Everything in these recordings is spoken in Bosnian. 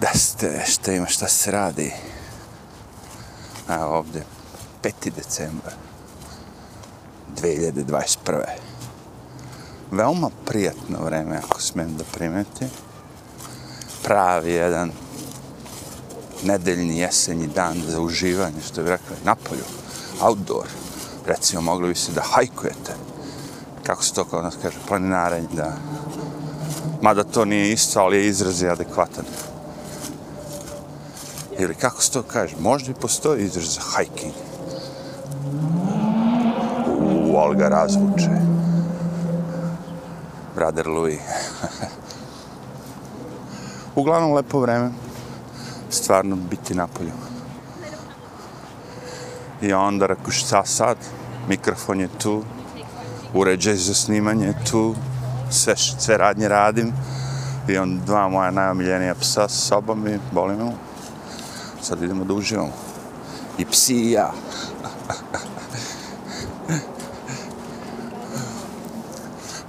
Da ste, šta ima, šta se radi? A ovdje, 5. decembar 2021. Veoma prijatno vreme, ako smem da primetim. Pravi jedan nedeljni jesenji dan za uživanje, što bi rekli, napolju, outdoor. Recimo, mogli bi se da hajkujete. Kako se to kod nas kaže, planinarenje, da. Mada to nije isto, ali je izraz je adekvatan. Ili kako se to kaže, možda i postoji izraz za hiking. Uuu, ali ga razvuče. Brother Louis. Uglavnom lepo vreme. Stvarno biti napolju. I onda rekao šta sad? Mikrofon je tu. Uređaj za snimanje je tu. Sve, sve radnje radim. I on dva moja najomiljenija psa sa sobom i boli mu. Sad idemo da uživamo. I psi i ja.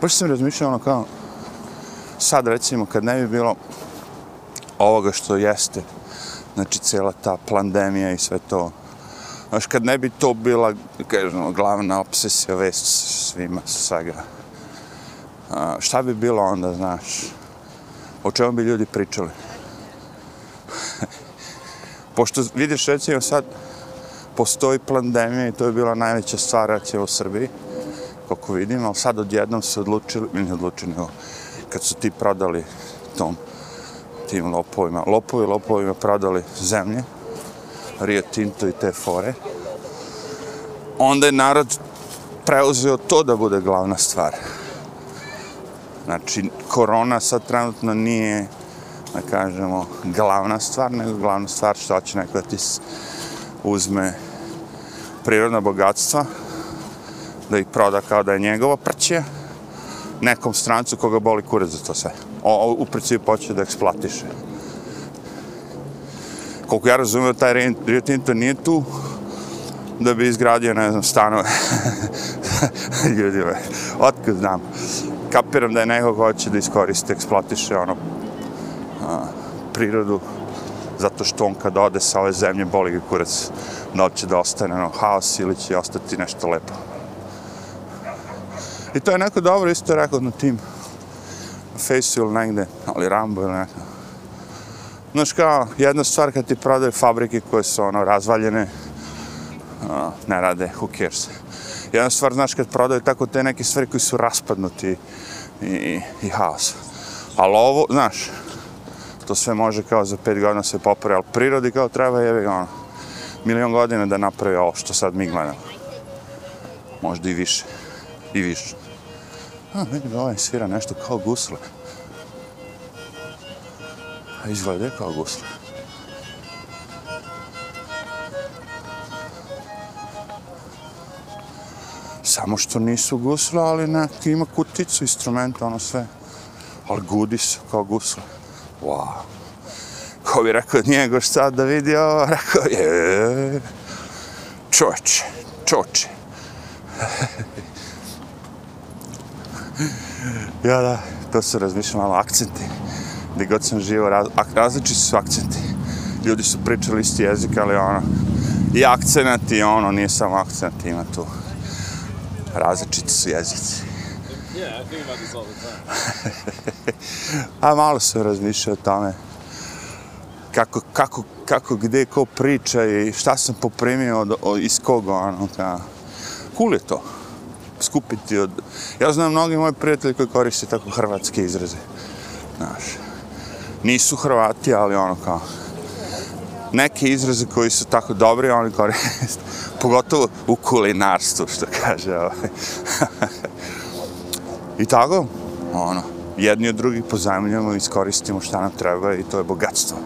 Baš sam razmišljao ono kao, sad recimo kad ne bi bilo ovoga što jeste, znači cijela ta pandemija i sve to, znaš kad ne bi to bila, kažemo, ono, glavna obsesija vest svima, svega, a, šta bi bilo onda, znaš, o čemu bi ljudi pričali? Pošto vidiš recimo sad, postoji pandemija i to je bila najveća stvar recimo u Srbiji, koliko vidim, ali sad odjednom se odlučili, ne odlučili, nego kad su ti prodali tom, tim lopovima, lopovi lopovima prodali zemlje, Rio Tinto i te fore, onda je narod preuzeo to da bude glavna stvar. Znači, korona sad trenutno nije, da kažemo, glavna stvar, nego glavna stvar što će neko da ti uzme prirodna bogatstva, da ih proda kao da je njegovo prće, nekom strancu koga boli kurac za to sve. O, o, u principu počne da eksploatiše. Koliko ja razumijem, taj Rio Tinto nije tu da bi izgradio, ne znam, stanove. Ljudi, otkud znam. Kapiram da je neko hoće da iskoriste, eksploatiše ono, prirodu, zato što on kad ode sa ove zemlje boli ga kurac, da će da ostane ono, haos ili će ostati nešto lepo. I to je neko dobro isto rekao na tim Faceu ili negde, ali Rambo ili neko. Znaš kao, jedna stvar kad ti prodaju fabrike koje su ono razvaljene, uh, ne rade, who cares. Jedna stvar, znaš, kad prodaju tako te neke stvari koji su raspadnuti i, i, i haos. Ali ovo, znaš, to sve može kao za pet godina se popravi, ali prirodi kao treba je ono, milion godina da napravi ovo što sad mi gledamo. Možda i više. I više. A, vidim, ovaj svira nešto kao gusle. A izgleda je kao gusle. Samo što nisu gusle, ali neki ima kuticu, instrumenta, ono sve. Ali gudi su kao gusle. Wow. Ko bi rekao njego šta da vidi ovo, rekao je... Čoče, čoče. ja da, to su razmišljam malo akcenti. Gdje god sam živo, raz, različiti su akcenti. Ljudi su pričali isti jezik, ali ono, i akcenat i ono, nije samo akcenat, ima tu. Različiti su jezici. Yeah, I think about this all the time. A malo sam razmišljao o tome kako, kako, kako, gde, ko priča i šta sam poprimio od, od, iz koga, ono, ka... Cool je to. Skupiti od... Ja znam mnogi moji prijatelji koji koriste tako hrvatske izraze. Znaš. Nisu Hrvati, ali ono kao... Neke izraze koji su tako dobri, oni koriste. Pogotovo u kulinarstvu, što kaže ovaj. I tako, ono, jedni od drugih pozajemljamo i iskoristimo šta nam treba i to je bogatstvo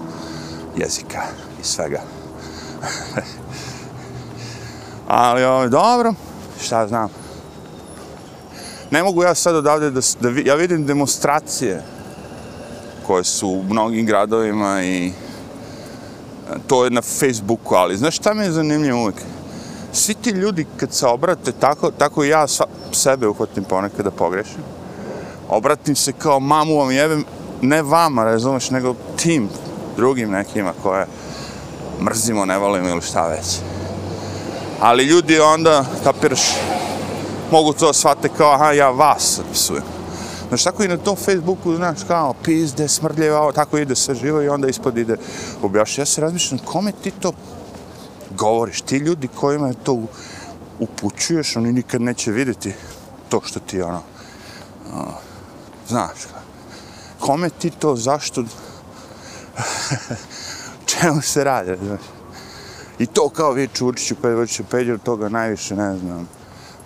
jezika i svega. Ali, ovo, dobro, šta znam. Ne mogu ja sad odavde da, da vi, ja vidim demonstracije koje su u mnogim gradovima i to je na Facebooku, ali znaš šta mi je zanimljivo uvijek? Svi ti ljudi kad se obrate, tako, tako ja sva, sebe uhvatim ponekad da pogrešim, obratim se kao mamu vam jebem, ne vama, razumeš, nego tim, drugim nekima koje mrzimo, ne volimo ili šta već. Ali ljudi onda, kapiraš, mogu to shvate kao, aha, ja vas opisujem. Znaš, tako i na tom Facebooku, znaš, kao, pizde, smrdljeva, tako ide sve živo i onda ispod ide objašnje. Ja se razmišljam, kome ti to govoriš? Ti ljudi kojima je to upućuješ, oni nikad neće vidjeti to što ti, ono, uh, znaš, kome ti to, zašto, čemu se radi, znaš. I to kao viču Čurčiću, pa je Peđer toga najviše, ne znam,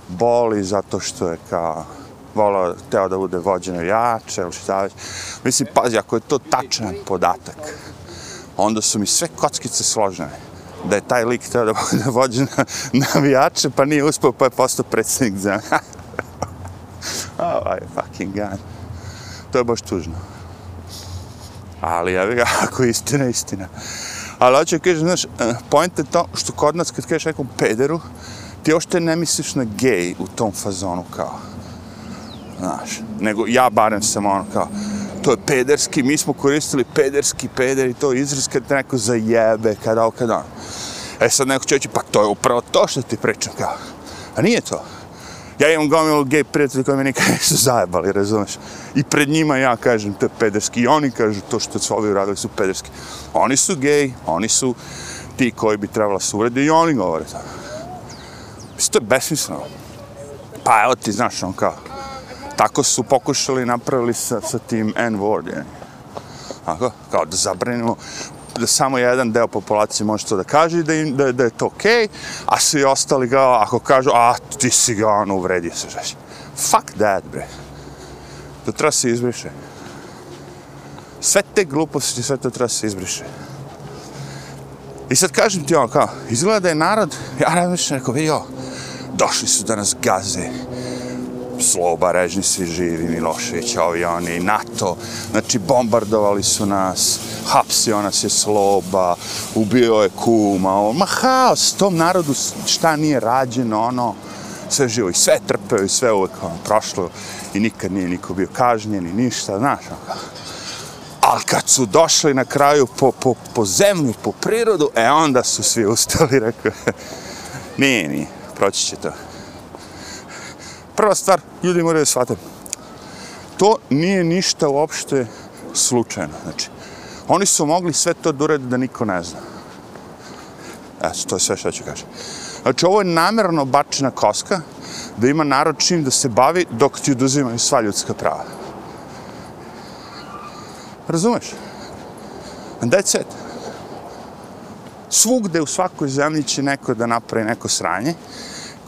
boli zato što je kao volao, teo da bude vođeno jače ili šta već. Mislim, pazi, ako je to tačan podatak, onda su mi sve kockice složene da je taj lik teo da bude vođen navijače, pa nije uspio, pa je postao predsjednik za... oh, fucking god. To je baš tužno. Ali ja bih ga, ako je istina, istina. Ali hoću da kažem, znaš, eh, point je to što kod nas kad kažeš nekom pederu, ti ošte ne misliš na gej u tom fazonu kao. Znaš, nego ja barem sam ono kao, to je pederski, mi smo koristili pederski, peder i to izraz kad te neko zajebe, kada ovo, kada ono. E sad neko će reći, pa to je upravo to što ti pričam kao. A nije to. Ja imam gomilu gej prijatelji koji me nikad nisu zajebali, razumeš? I pred njima ja kažem, to je pederski. I oni kažu, to što su ovi uradili su pederski. Oni su gej, oni su ti koji bi trebala se uredi i oni govore to. Mislim, to je besmisleno. Pa evo ti, znaš, on kao, tako su pokušali napravili sa, sa tim N-word, je. Ako, kao da zabranimo da samo jedan deo populacije može to da kaže da, im, da, da je to okej, okay, a svi ostali ga, ako kažu, a ti si ga ono uvredio se, žeš. Fuck that, bre. To treba se izbriše. Sve te gluposti, sve to treba se izbriše. I sad kažem ti ono, kao, izgleda da je narod, ja razmišljam, rekao, vidio, došli su da nas gaze, Sloba, Režni svi živi, Milošević, ovi oni, NATO, znači bombardovali su nas, hapsio nas je Sloba, ubio je kuma, on, ma haos, tom narodu šta nije rađeno, ono, sve živo i sve trpeo i sve uvek ono, prošlo i nikad nije niko bio kažnjen i ništa, znaš, ono, Ali kad su došli na kraju po, po, po zemlju, po prirodu, e onda su svi ustali, rekao, nije, nije, proći će to prva stvar, ljudi moraju da shvate, to nije ništa uopšte slučajno. Znači, oni su mogli sve to da urede da niko ne zna. Eto, to je sve što ću kažem. Znači, ovo je namjerno bačena koska da ima narod čim da se bavi dok ti oduzimaju sva ljudska prava. Razumeš? And that's it. Svugde u svakoj zemlji će neko da napravi neko sranje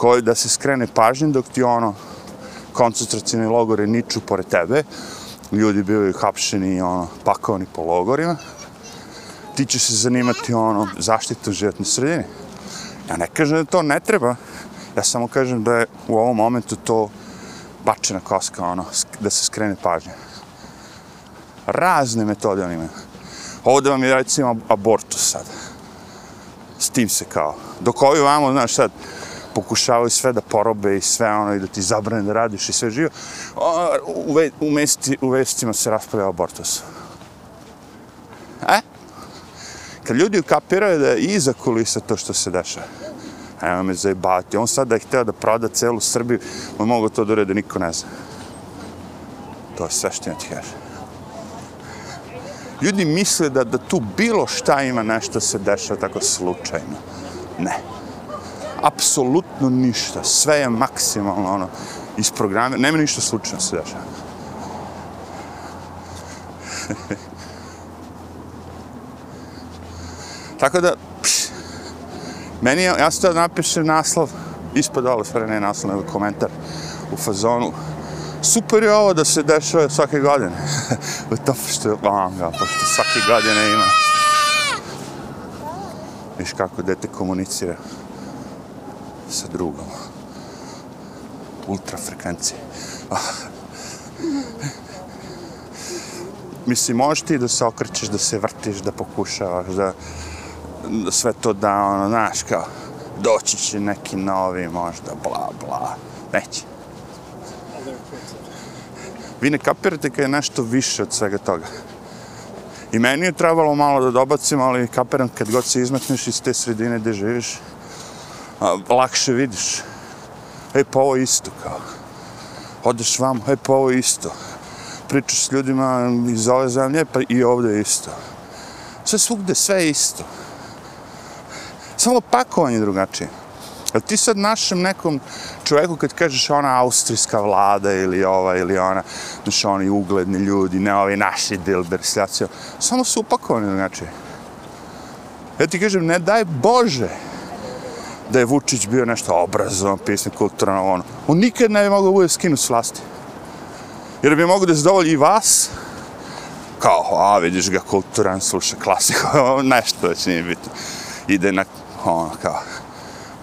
koji da se skrene pažnje dok ti ono koncentracijne logore niču pored tebe, ljudi bivaju hapšeni i ono, pakovani po logorima, ti će se zanimati ono, zaštitu životne sredine. Ja ne kažem da to ne treba, ja samo kažem da je u ovom momentu to bačena koska, ono, da se skrene pažnja. Razne metode oni imaju. Ovdje vam je recimo abortus sad. S tim se kao. Dok ovi vamo, znaš sad, pokušavaju sve da porobe i sve ono i da ti zabrane da radiš i sve živo. U, ve, u, mesti, u vestima se raspravlja abortus. E? Kad ljudi ukapiraju da je iza kulisa to što se dešava, evo me zajebati. On sad da je hteo da proda celu Srbiju, on mogu to da urede, niko ne zna. To je sve što ja ti kažem. Ljudi misle da, da tu bilo šta ima nešto se dešava tako slučajno. Ne apsolutno ništa, sve je maksimalno ono, iz programe, nema ništa slučajno se dešava. Tako da, pš, meni je, ja sam to napišem naslov, ispod ovo, sve ne naslov, nego komentar u fazonu. Super je ovo da se dešava svake godine. To što je langa, pošto svake godine ima. Viš kako dete komunicira sa drugom. Ultrafrekvencije. Ah. Mislim, možeš ti da se okrećeš, da se vrtiš, da pokušavaš, da, da sve to da, ono, znaš, kao, doći će neki novi, možda, bla, bla. Neće. Vi ne kapirate kad je nešto više od svega toga. I meni je trebalo malo da dobacim, ali kapiram kad god se izmetneš iz te sredine gde živiš, lakše vidiš. E, pa ovo isto kao. Odeš vam, e, pa ovo isto. Pričaš s ljudima iz ove zemlje, pa i ovde isto. Sve svugde, sve isto. Samo pakovanje drugačije. Jel ti sad našem nekom čovjeku kad kažeš ona austrijska vlada ili ova ili ona, znaš oni ugledni ljudi, ne ovi naši dilber, sljaci, samo su upakovani drugačije. Ja ti kažem, ne daj Bože da je Vučić bio nešto obrazovan, pisnik, kulturan, ono. On nikad ne bi mogao bude skinut s vlasti. Jer bi mogao da zadovolji i vas, kao, a vidiš ga kulturan, sluša klasiku, nešto već nije bitno. Ide na, ono, kao,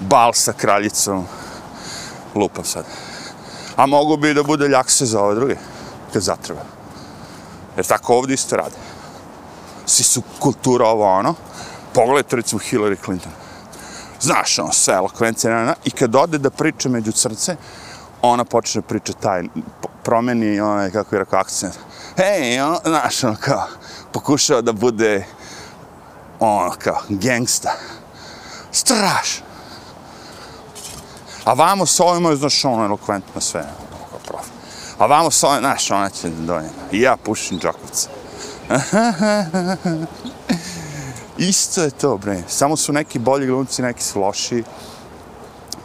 bal sa kraljicom, lupam sad. A mogu bi da bude ljakse za ove druge, kad zatreba. Jer tako ovdje isto rade. Svi su kultura ovo ono. Pogledajte recimo Hillary Clinton. Znaš, on se elokvencija, na, na, i kad ode da priča među crce, ona počne priča taj, promeni onaj, kako je rekao, akcent. Hej, on, znaš, ono, kao, pokušao da bude, ono, kao, gangsta. Strašno. A vamo s ovima je, znaš, ono, elokventno sve, ono, kao prof. A vamo s ovima, znaš, ona će da. I ja pušim džakovce. Isto je to, bre. Samo su neki bolji glumci, neki su loši.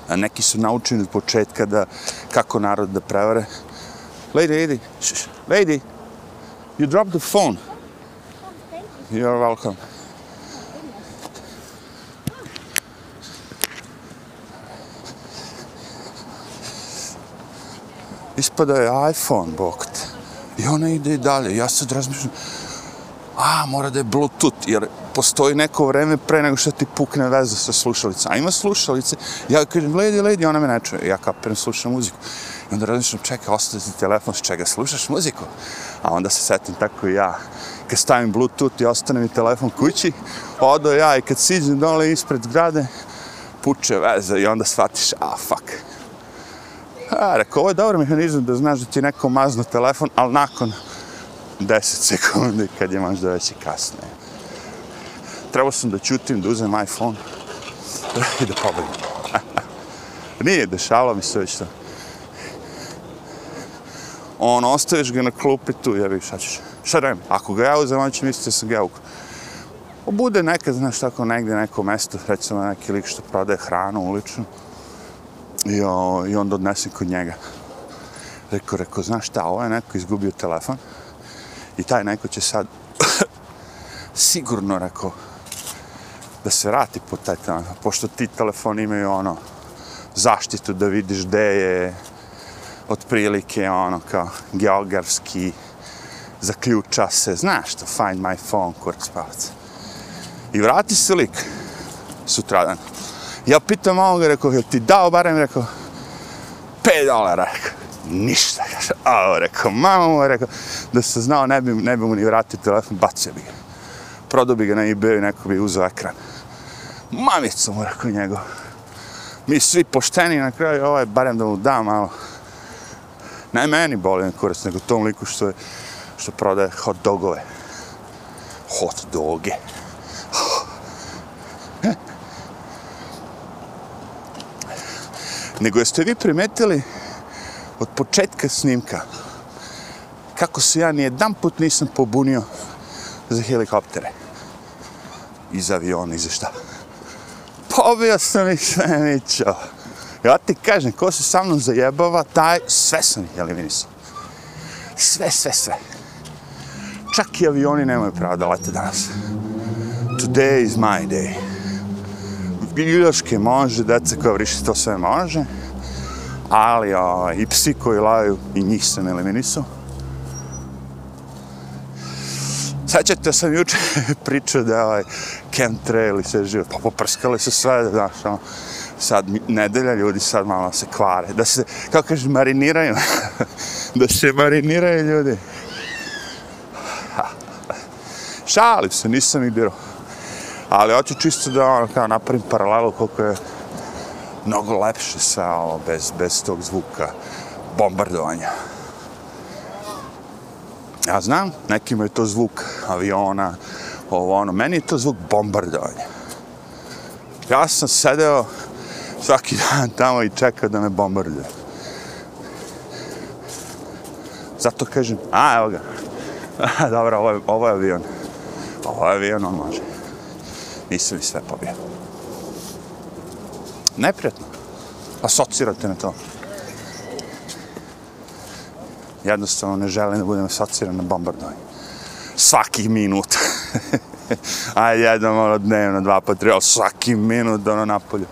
A neki su naučeni od početka da, kako narod da prevare. Lady, lady, sh, lady, you dropped the phone. You're welcome. Ispada je iPhone, bog te. I ona ide i dalje. Ja sad razmišljam, a, mora da je Bluetooth, jer postoji neko vreme pre nego što ti pukne veza sa slušalicom. A ima slušalice, ja kažem, lady, lady, ona me ne čuje. Ja kapiram, slušam muziku. I onda razmišljam, čekaj, ostaje ti telefon, s čega slušaš muziku? A onda se setim tako i ja. Kad stavim Bluetooth i ostane mi telefon kući, odo ja i kad siđem dole ispred grade, puče veza i onda shvatiš, a, fuck. A, rekao, ovo je dobar mehanizam da znaš da ti neko mazno telefon, ali nakon 10 sekundi kad je možda već i kasne. Trebao sam da čutim, da uzem iPhone i da pobegnem. Nije, dešavalo mi se već to. On, ostaviš ga na klupi tu, jebi, šta ćeš? Šta radim? Ako ga ja uzem, on će misliti da sam ga ukro. Bude nekad, znaš, tako negdje neko mesto, recimo neki lik što prodaje hranu uličnu. I, o, i onda odnesem kod njega. Rekao, rekao, znaš šta, ovo je neko izgubio telefon. I taj neko će sad sigurno, rekao, da se vrati po taj telefon. Pošto ti telefoni imaju ono, zaštitu da vidiš gde je otprilike ono kao geografski zaključa se, znaš to, find my phone, kurac palac. I vrati se lik sutradan. Ja pitam ovoga, rekao, jel ti dao barem, rekao, 5 dolara, rekao, ništa, kaže, a, rekao, mama mu, rekao, da se znao, ne bi, ne bi mu ni vratio telefon, bacio bi ga. Prodao bi ga na eBay i neko bi uzeo ekran. Mamicu mu, rekao njegov. Mi svi pošteni na kraju, ovaj, barem da mu da malo. Ne meni boli kurac, nego tom liku što je, što prodaje hot dogove. Hot doge. Hm. nego jeste vi primetili od početka snimka kako se ja nijedan put nisam pobunio za helikoptere i za avione i za šta. Pobio sam ih sve, ničo. Ja ti kažem, ko se sa mnom zajebava, taj sve sam ih eliminisao. Sve, sve, sve. Čak i avioni nemaju pravo da lete danas. Today is my day biljoške može, deca koja vriši to sve može, ali a, i psi koji laju i njih sam eliminisao. Sećate sam juče pričao da je ovaj chemtrail i sve živo, pa poprskali se sve, znaš, ono, sad nedelja ljudi sad malo se kvare, da se, kako kažeš, mariniraju, da se mariniraju ljudi. Šalim se, nisam ih birao. Ali hoću čisto da ono, kao napravim paralelu koliko je mnogo lepše sve ovo bez, bez tog zvuka bombardovanja. Ja znam, nekima je to zvuk aviona, ovo ono, meni je to zvuk bombardovanja. Ja sam sedeo svaki dan tamo i čekao da me bombarduje. Zato kažem, a evo ga. Dobro, ovo je, ovo je avion. Ovo je avion, on može. Nisam mi sve pobio. Neprijatno. Asocirate na to. Jednostavno ne želim da budem asociran na bombardovanje. Svaki minut. Ajde, jednom ono dnevno, dva pa tri, ali svaki minut ono napolje.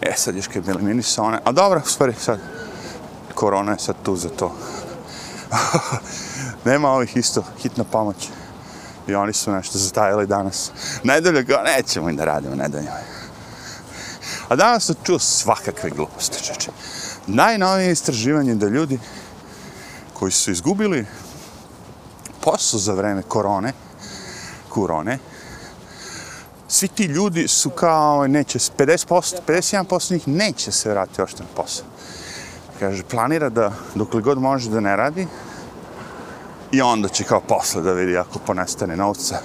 E, sad još kad eliminisao one, a dobro, stvari, sad, korona je sad tu za to. Nema ovih isto, hitna pomoć. I oni su nešto zatajali danas. Nedelje kao, nećemo i da radimo nedeljama. A danas sam čuo svakakve gluposti, čeče. Najnovije istraživanje da ljudi koji su izgubili posao za vreme korone, korone, svi ti ljudi su kao, neće, 50%, 51% njih neće se vratiti ošte na posao. Kaže, planira da dokle god može da ne radi, i onda će kao posle da vidi ako ponestane novca.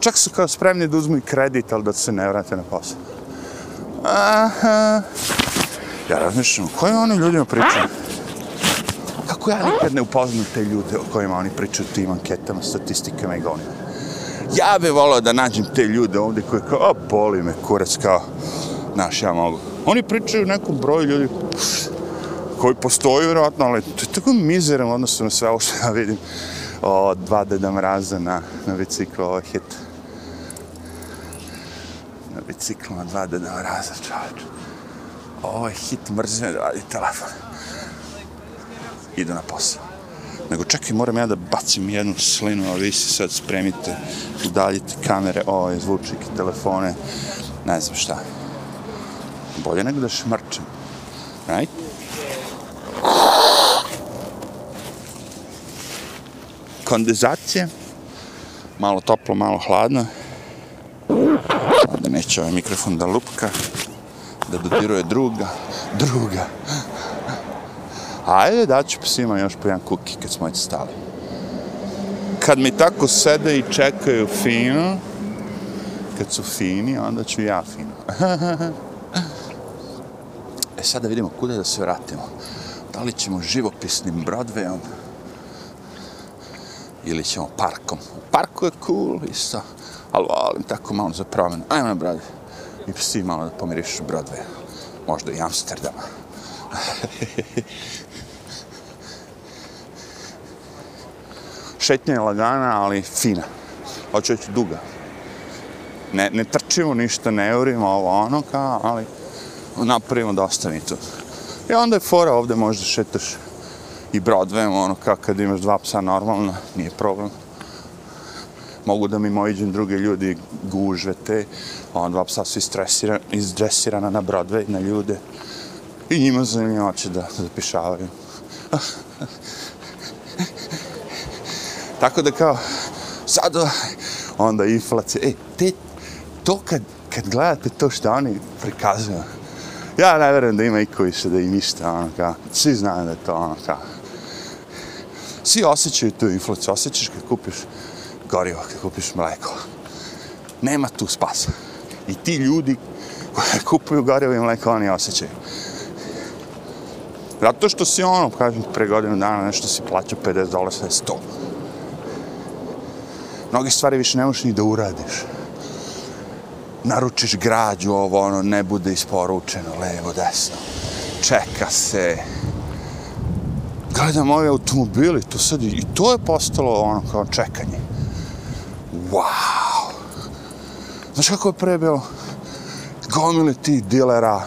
Čak su kao spremni da uzmu i kredit, ali da se ne vrate na posao. Aha. Ja razmišljam, o kojim oni ljudima pričaju? Kako ja nikad ne upoznam te ljude o kojima oni pričaju tim anketama, statistikama i gonima? Ja bih volao da nađem te ljude ovdje koji kao, o, boli me kurac, kao, znaš, ja mogu. Oni pričaju nekom broju ljudi pff, koji postoji, vjerojatno, ali to je tako mizeran odnosno na sve ovo što ja vidim o dva deda mraza na, na biciklu, ovo hit. Na biciklu na dva deda mraza, čovječ. Ovo je hit, mrzim da radi telefon. Idu na posao. Nego čekaj, moram ja da bacim jednu slinu, a vi se sad spremite, udaljite kamere, ove, zvučnike, telefone, ne znam šta. Bolje nego da šmrčem. Right? Kondenzacije. Malo toplo, malo hladno. Da neće ovaj mikrofon da lupka. Da dodiruje druga. Druga. Ajde, daću psima još po jedan kuki kad smo već stali. Kad mi tako sede i čekaju fino, kad su fini, onda ću ja fino. e sad da vidimo kuda da se vratimo. Da li ćemo živopisnim Broadwayom ili ćemo parkom. U parku je cool isto, ali volim tako malo za promenu. Ajmo na brade I psi malo da pomirišu Broadway. Možda i Amsterdama. šetnja je lagana, ali fina. Hoću reći duga. Ne, ne trčimo ništa, ne eurimo ovo ono kao, ali napravimo dosta mi tu. I onda je fora ovde možda šetaš i Broadwayom, ono kao kad imaš dva psa normalno, nije problem. Mogu da mi mojiđem druge ljudi gužve te, on dva psa su istresirana, izdresirana na Broadway, na ljude. I njima zanimljivo će da zapišavaju. Tako da kao, sad onda inflacija, e, te, to kad, kad gledate to što oni prikazuju, ja ne verujem da ima iko više da im ništa, ono kao, svi znaju da je to ono kao, svi osjećaju tu inflaciju, osjećaš kad kupiš gorivo, kad kupiš mleko, nema tu spasa. I ti ljudi koji kupuju gorivo i mleko, oni osjećaju. Zato što si ono, kažem, pre godinu dana nešto si plaćao 50 dolara, sve 100 mnogi stvari više ne možeš ni da uradiš. Naručiš građu, ovo ono, ne bude isporučeno, levo, desno. Čeka se. Gledam ove automobili, to sad, i to je postalo ono kao čekanje. Wow! Znaš kako je pre bilo? Gomile ti dilera,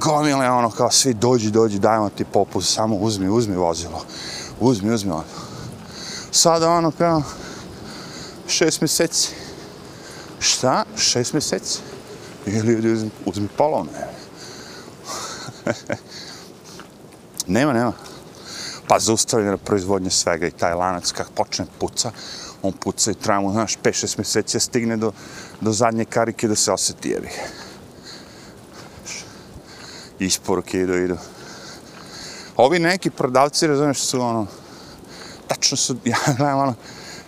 gomile ono kao svi dođi, dođi, dajmo ti popust, samo uzmi, uzmi vozilo. Uzmi, uzmi ono. Sada ono kao, šest mjeseci. Šta? Šest mjeseci? Ili uzmi, uzmi polovne. nema, nema. Pa zaustavljena proizvodnja svega i taj lanac kak počne puca, on puca i traja mu, znaš, 5-6 mjeseci stigne do, do zadnje karike da se osjeti jevi. Isporuke idu, idu. Ovi neki prodavci, razumiješ, su ono, tačno su, ja gledam ono,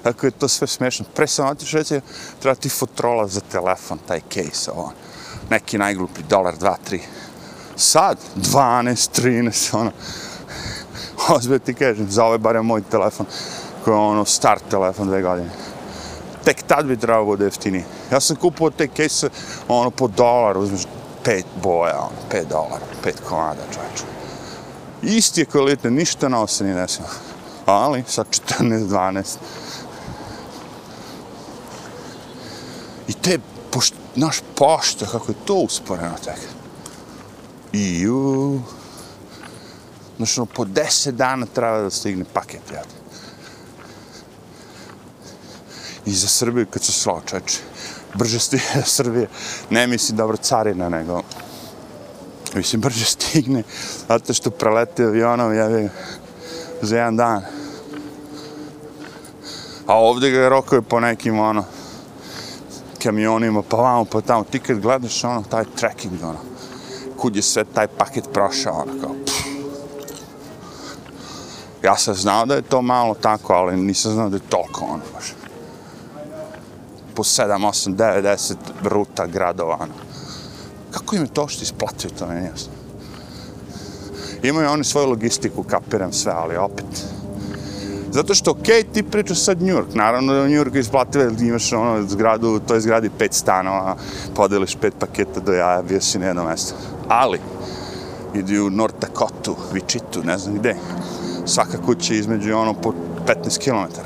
tako je to sve smiješno. Pre sam otišao reći, treba ti fotrola za telefon, taj case, ovo. Neki najglupi, dolar, dva, tri. Sad, 12, 13, ono. ozbilj ti kažem, za ovaj barem moj telefon, koji je ono, star telefon, dve godine. Tek tad bi trebao bude jeftiniji. Ja sam kupio te case, ono, po dolar, uzmeš pet boja, ono, pet dolara, pet komada, čovječe. Isti je kvalitet, ništa na se nije desilo. Ali, sa 14, 12. I te, pošt, naš pošta, kako je to usporeno tek. Iju. Znači, ono, po 10 dana treba da stigne paket, jel? I za Srbiju, kad se slao čeče, brže stigne Srbije, ne mislim dobro carina, nego mislim, brže stigne, zato što prelete avionom, ja za jedan dan. A ovdje ga rokuje po nekim, ono, kamionima, pa vamo, pa tamo. Ti kad gledaš, ono, taj tracking, ono, kud je sve taj paket prošao, ono, kao. Ja sam znao da je to malo tako, ali nisam znao da je toliko, ono, baš. Po 7, 8, 9, 10 ruta gradova, ono. Kako im je to što isplatuju, to meni jasno. Imaju oni svoju logistiku, kapiram sve, ali opet. Zato što, okej, okay, ti pričaš sad New York, naravno da je u New Yorku isplative, imaš ono zgradu, u toj zgradi pet stanova, podeliš pet paketa do jaja, bio si na jedno mesto. Ali, idi u North Dakota, Wichita, ne znam gde, svaka kuća između ono po 15 km.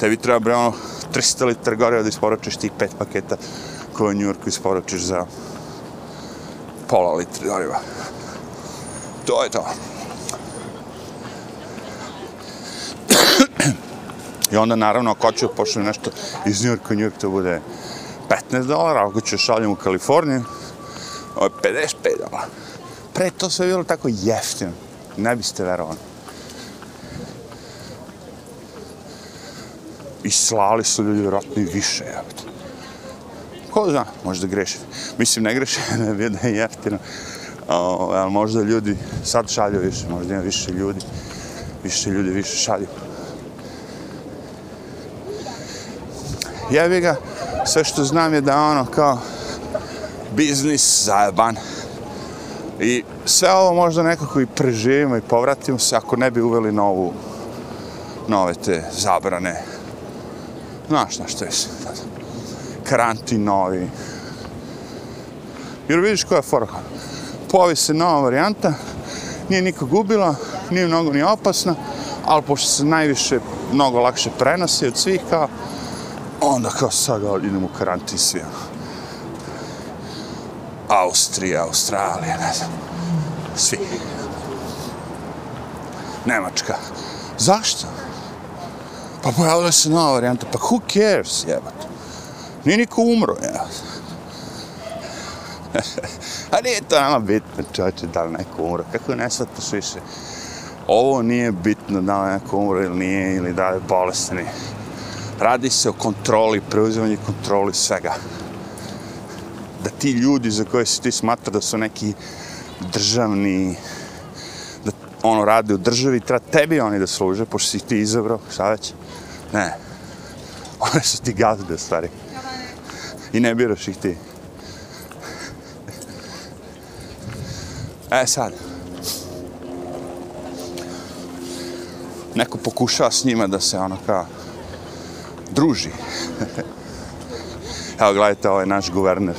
Tebi treba bre ono 300 litra goriva da isporučiš tih pet paketa koje u New Yorku isporučiš za pola litra goriva. To je to. I onda naravno ako ću pošli nešto iz New Yorka, New York to bude 15 dolara, ako ću šaljem u Kaliforniju, ovo je 55 dolara. Pre to sve bilo tako jeftino, ne biste verovali. I slali su ljudi vjerojatno i više, jebate. Ko zna, možda greši. Mislim, ne greše, ne bi da je jeftino. O, ali možda ljudi sad šalju više, možda ima više ljudi. Više ljudi više šalju. Jebi ga, sve što znam je da ono kao biznis zajeban. I sve ovo možda nekako i preživimo i povratimo se ako ne bi uveli novu, nove te zabrane. Znaš na što je se. Karantin novi. Jer vidiš koja je fora. Pojavi se nova varijanta, nije nikog gubila, nije mnogo ni opasna, ali pošto se najviše, mnogo lakše prenosi od svih, kao, onda kao sad idemo u karantin svi. Ono. Austrija, Australija, ne znam. Svi. Nemačka. Zašto? Pa pojavila se nova varijanta. Pa who cares, jebate? Nije niko umro, jebate. A nije to nama bitno, čovječe, da li neko umro. Kako ne shvataš više? Ovo nije bitno da li neko umro ili nije, ili da je bolestan. Radi se o kontroli, preuzimanju kontroli svega. Da ti ljudi za koje se ti smatra da su neki državni, da ono rade u državi, treba tebi oni da služe, pošto si ti izabrao, šta već? Ne. One su ti gazde, stvari. I ne biraš ih ti. E sad. Neko pokušava s njima da se ono kao druži. Evo gledajte, ovo je naš guverner.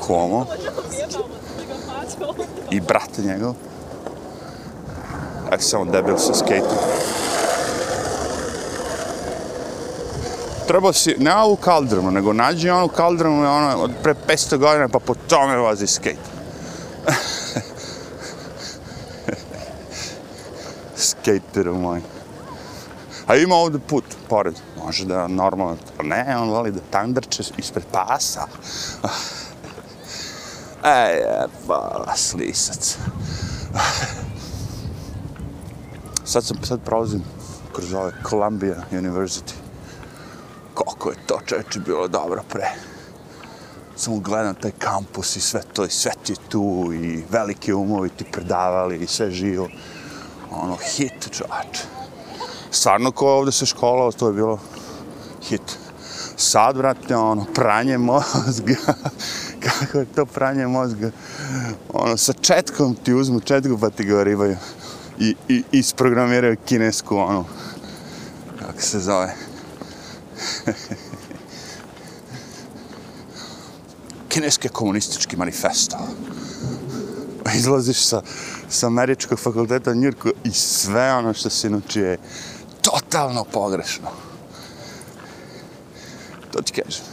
Komo. I brat njegov. Evo samo debil sa skateom. Trebao si, ne ovu kaldrmu, nego nađi onu kaldrmu ono, od pre 500 godina, pa po tome vozi skate. Skater moj. A ima ovde put, pored. Može da je normalno. Ne, on voli da tandrče ispred pasa. Ej, pa, slisac. Sad sam, sad prolazim kroz ove Columbia University. Koliko je to čeče bilo dobro pre. samo gledam taj kampus i sve to, i sve ti tu, i velike umovi ti predavali, i sve živo. Ono, hit, čač. Stvarno, ko ovde se školao, to je bilo hit. Sad, vrate, ono, pranje mozga. Kako je to pranje mozga? Ono, sa četkom ti uzmu četku pa ti ga ribaju. I, i isprogramiraju kinesku, ono, kako se zove. Kineski komunistički manifesto. Izlaziš sa, sa američkog fakulteta Njurku i sve ono što si naučio je totalno pogrešno. To ti kažem.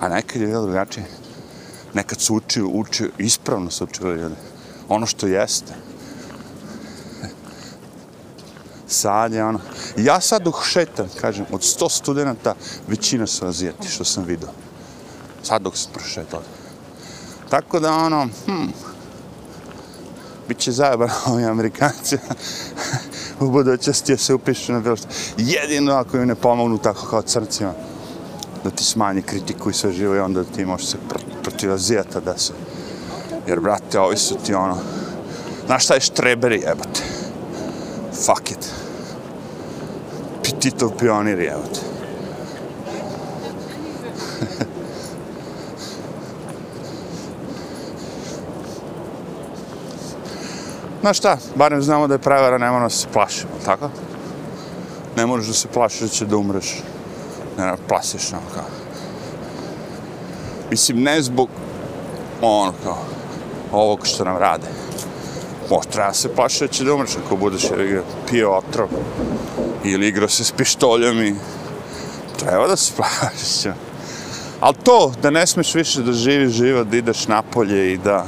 A nekad je bilo drugačije. Nekad su učio, učio, ispravno su učili ljudi. Ono što jeste sanje, ono... Ja sad dok šetam, kažem, od 100 studenta, većina su azijati, što sam vidio. Sad dok sam prošetao. Tako da ono, hm, bit će zajebano ovi Amerikanci u budućnosti da se upišu na bilo što. Jedino ako im ne pomognu tako kao crcima, da ti smanji kritiku i sve živo i onda ti možeš se pr protiv azijata da se... Jer, brate, ovi su ti ono... Znaš šta je štreberi, jebate? Fuck it. Titov pionir, jebate. Znaš šta, barem znamo da je prevara, ne moramo da se plašimo, tako? Ne moraš da se plašiš da će da umreš. Ne, ne, plasiš, nam kao. Mislim, ne zbog, ono kao, ovog što nam rade. Mo, treba se plaši da će da umreš ako budeš pio otrov. Ili igrao se s pištoljem i treba da se plašiš. Ali to, da ne smeš više da živiš život, da ideš napolje i da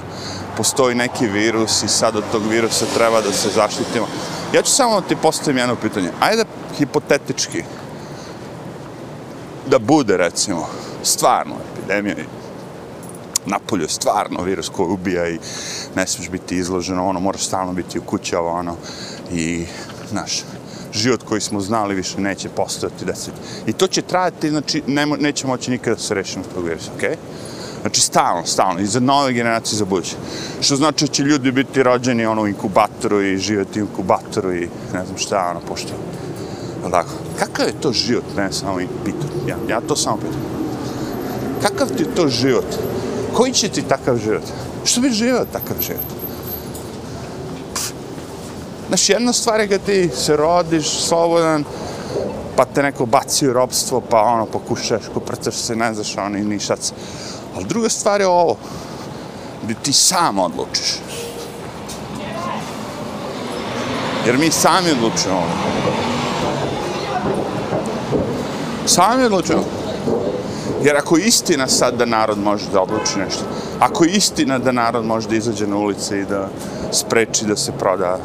postoji neki virus i sad od tog virusa treba da se zaštitimo. Ja ću samo ti postavim jedno pitanje. Ajde hipotetički da bude recimo stvarno epidemija napolju je stvarno virus koji ubija i ne smiješ biti izloženo, ono, moraš stalno biti u kući, ovo, ono, i, znaš, život koji smo znali više neće postojati deset. I to će trajati, znači, ne, neće moći nikada se rešiti od tog virusa, okej? Okay? Znači, stalno, stalno, i za nove generacije za buduće. Što znači da će ljudi biti rođeni ono, u inkubatoru i živjeti u inkubatoru i ne znam šta, ono, pošto. Jel tako? Kakav je to život? Ne, samo i pitam. Ja, ja to samo pitam. Kakav ti je to život? Koji će ti takav život? Što bi živio takav život? Znaš, jedna stvar je kad ti se rodiš slobodan, pa te neko baci u robstvo, pa ono, pokušaš, kuprcaš se, ne znaš, ono, i nišac. Ali druga stvar je ovo, gdje ti sam odlučiš. Jer mi sami odlučujemo. Sami odlučujemo. Jer ako je istina sad da narod može da odluči nešto, ako je istina da narod može da izađe na ulice i da spreči da se proda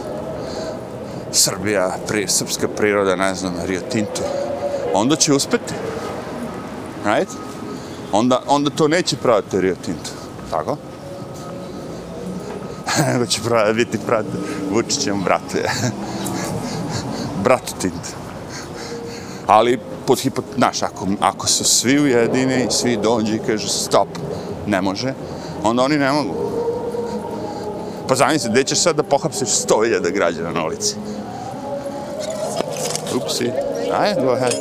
Srbija, pri, srpska priroda, ne znam, Rio Tinto, onda će uspeti. Right? onda, onda to neće prodati Rio Tinto. Tako? Nego će prodati, biti prodati Vučićem brate. brat Tinto. Ali, pod hipot, znaš, ako, ako su svi ujedini, svi dođu i kaže stop, ne može, onda oni ne mogu. Pa zamisli, gdje ćeš sad da pohapsiš 100.000 građana na ulici? Upsi. Ajde, go ahead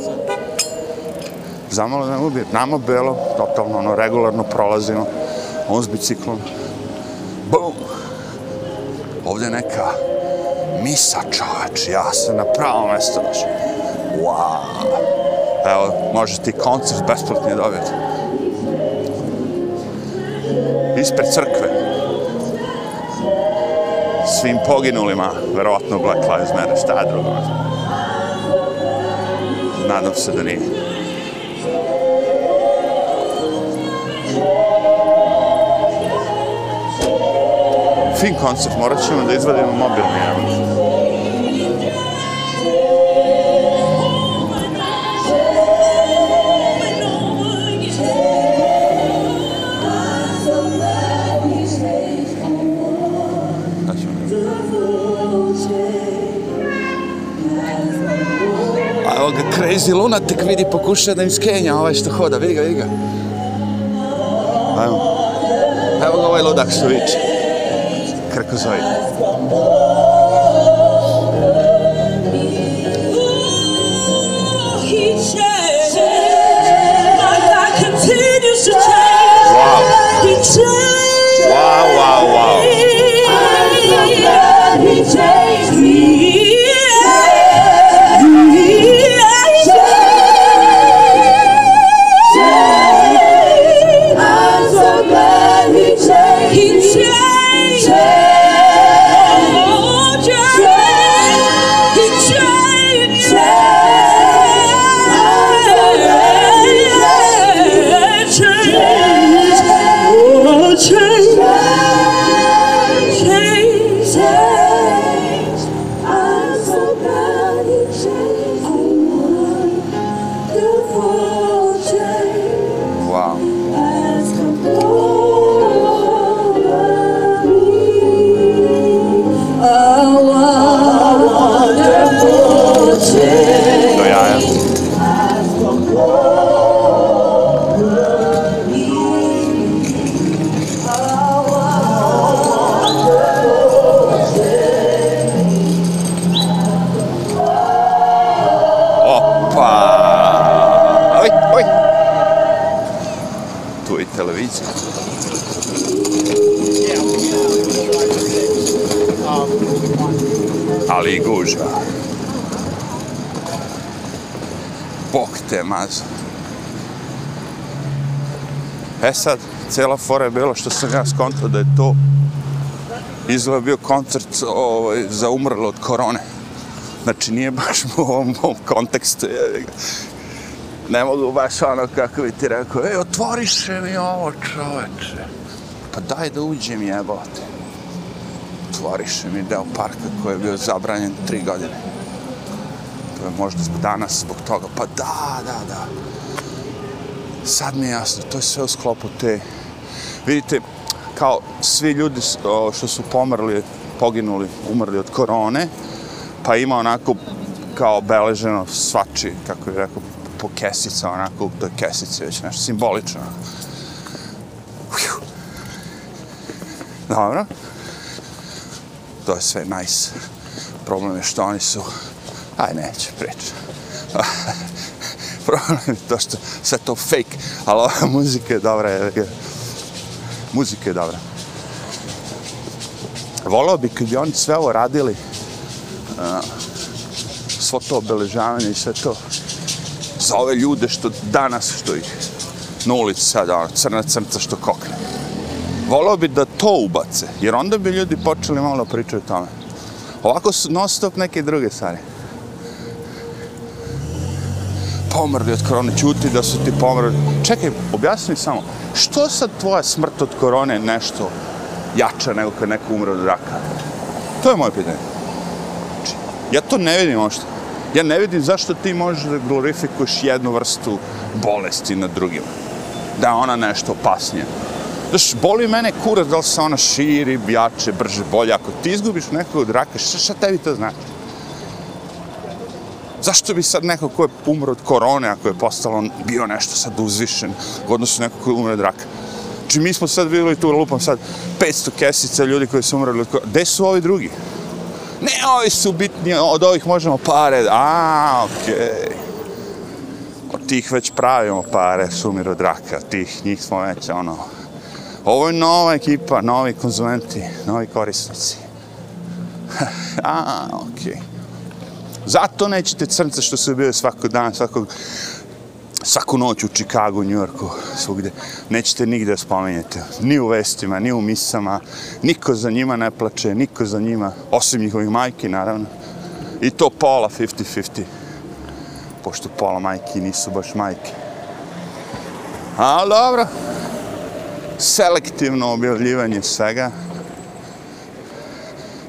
zamalo da me ubije. Nama belo, totalno, ono, regularno prolazimo. On s biciklom. Bum! Ovdje neka misa čoveč, Ja sam na pravo mjesto došao. Wow! Evo, može ti koncert besplatni dobiti. Ispred crkve. Svim poginulima, verovatno Black Lives Matter, šta drugo? Nadam se da nije. fin koncert, morat ćemo da izvadimo mobilni, evo. Crazy lunatic vidi, pokuša da im skenja ovaj što hoda, vidi ga, vidi ga. Ajmo. Evo ga ovaj ludak što viče. Krkozoid. Cela fora je bila što sam ja skontao da je to izgleda bio koncert ovaj, za umrlo od korone. Znači nije baš u ovom, ovom kontekstu. Ne mogu baš ono kako bi ti rekao, ej, otvoriše mi ovo čoveče. Pa daj da uđem jebote. Otvoriše mi deo parka koji je bio zabranjen tri godine. To je možda zbog danas, zbog toga. Pa da, da, da. Sad mi je jasno, to je sve u sklopu te... Vidite, kao svi ljudi što su pomrli, poginuli, umrli od korone, pa ima onako kao obeleženo svači, kako bih rekao, po kesica, onako, to je kesice, već nešto simbolično. Uju. Dobro. To je sve nice. Problem je što oni su... Aj, neće pričati. Problem je to što sve to fake, ali ova muzika je dobra. Je, muzika je dobra. Volao bi kad bi oni sve ovo radili, uh, svo to obeležavanje i sve to, za ove ljude što danas, što ih na ulici sad, ono, crna crnca što kokne. Volao bi da to ubace, jer onda bi ljudi počeli malo pričati o tome. Ovako su non stop neke druge stvari. Pomrli od korone, čuti da su ti pomrli. Čekaj, objasni mi samo, što sad tvoja smrt od korone nešto jača nego kad neko umre od raka? To je moje pitanje. Znači, ja to ne vidim ošto. Ja ne vidim zašto ti možeš da glorifikuješ jednu vrstu bolesti nad drugima. Da je ona nešto opasnije. Znaš, boli mene kurac da li se ona širi, jače, brže, bolje. Ako ti izgubiš nekog od raka, šta, šta tebi to znači? Zašto bi sad neko ko je umro od korone, ako je postalo bio nešto sad uzvišen, u odnosu na neko ko je umro od raka? Znači, mi smo sad vidjeli tu, lupam sad, 500 kesica ljudi koji su umrli od korone. Gde su ovi drugi? Ne, ovi su bitni, od ovih možemo pare. A, okej. Okay. Od tih već pravimo pare, sumir od raka. Tih njih smo već, ono... Ovo je nova ekipa, novi konzumenti, novi korisnici. A, okej. Okay. Zato nećete crnce što se ubijaju svakog dana, svakog, svaku noć u Čikagu, New Yorku, svugde. Nećete nigde spomenjete. Ni u vestima, ni u misama. Niko za njima ne plače, niko za njima, osim njihovih majki, naravno. I to pola 50-50. Pošto pola majki nisu baš majke. A, dobro. Selektivno objavljivanje svega.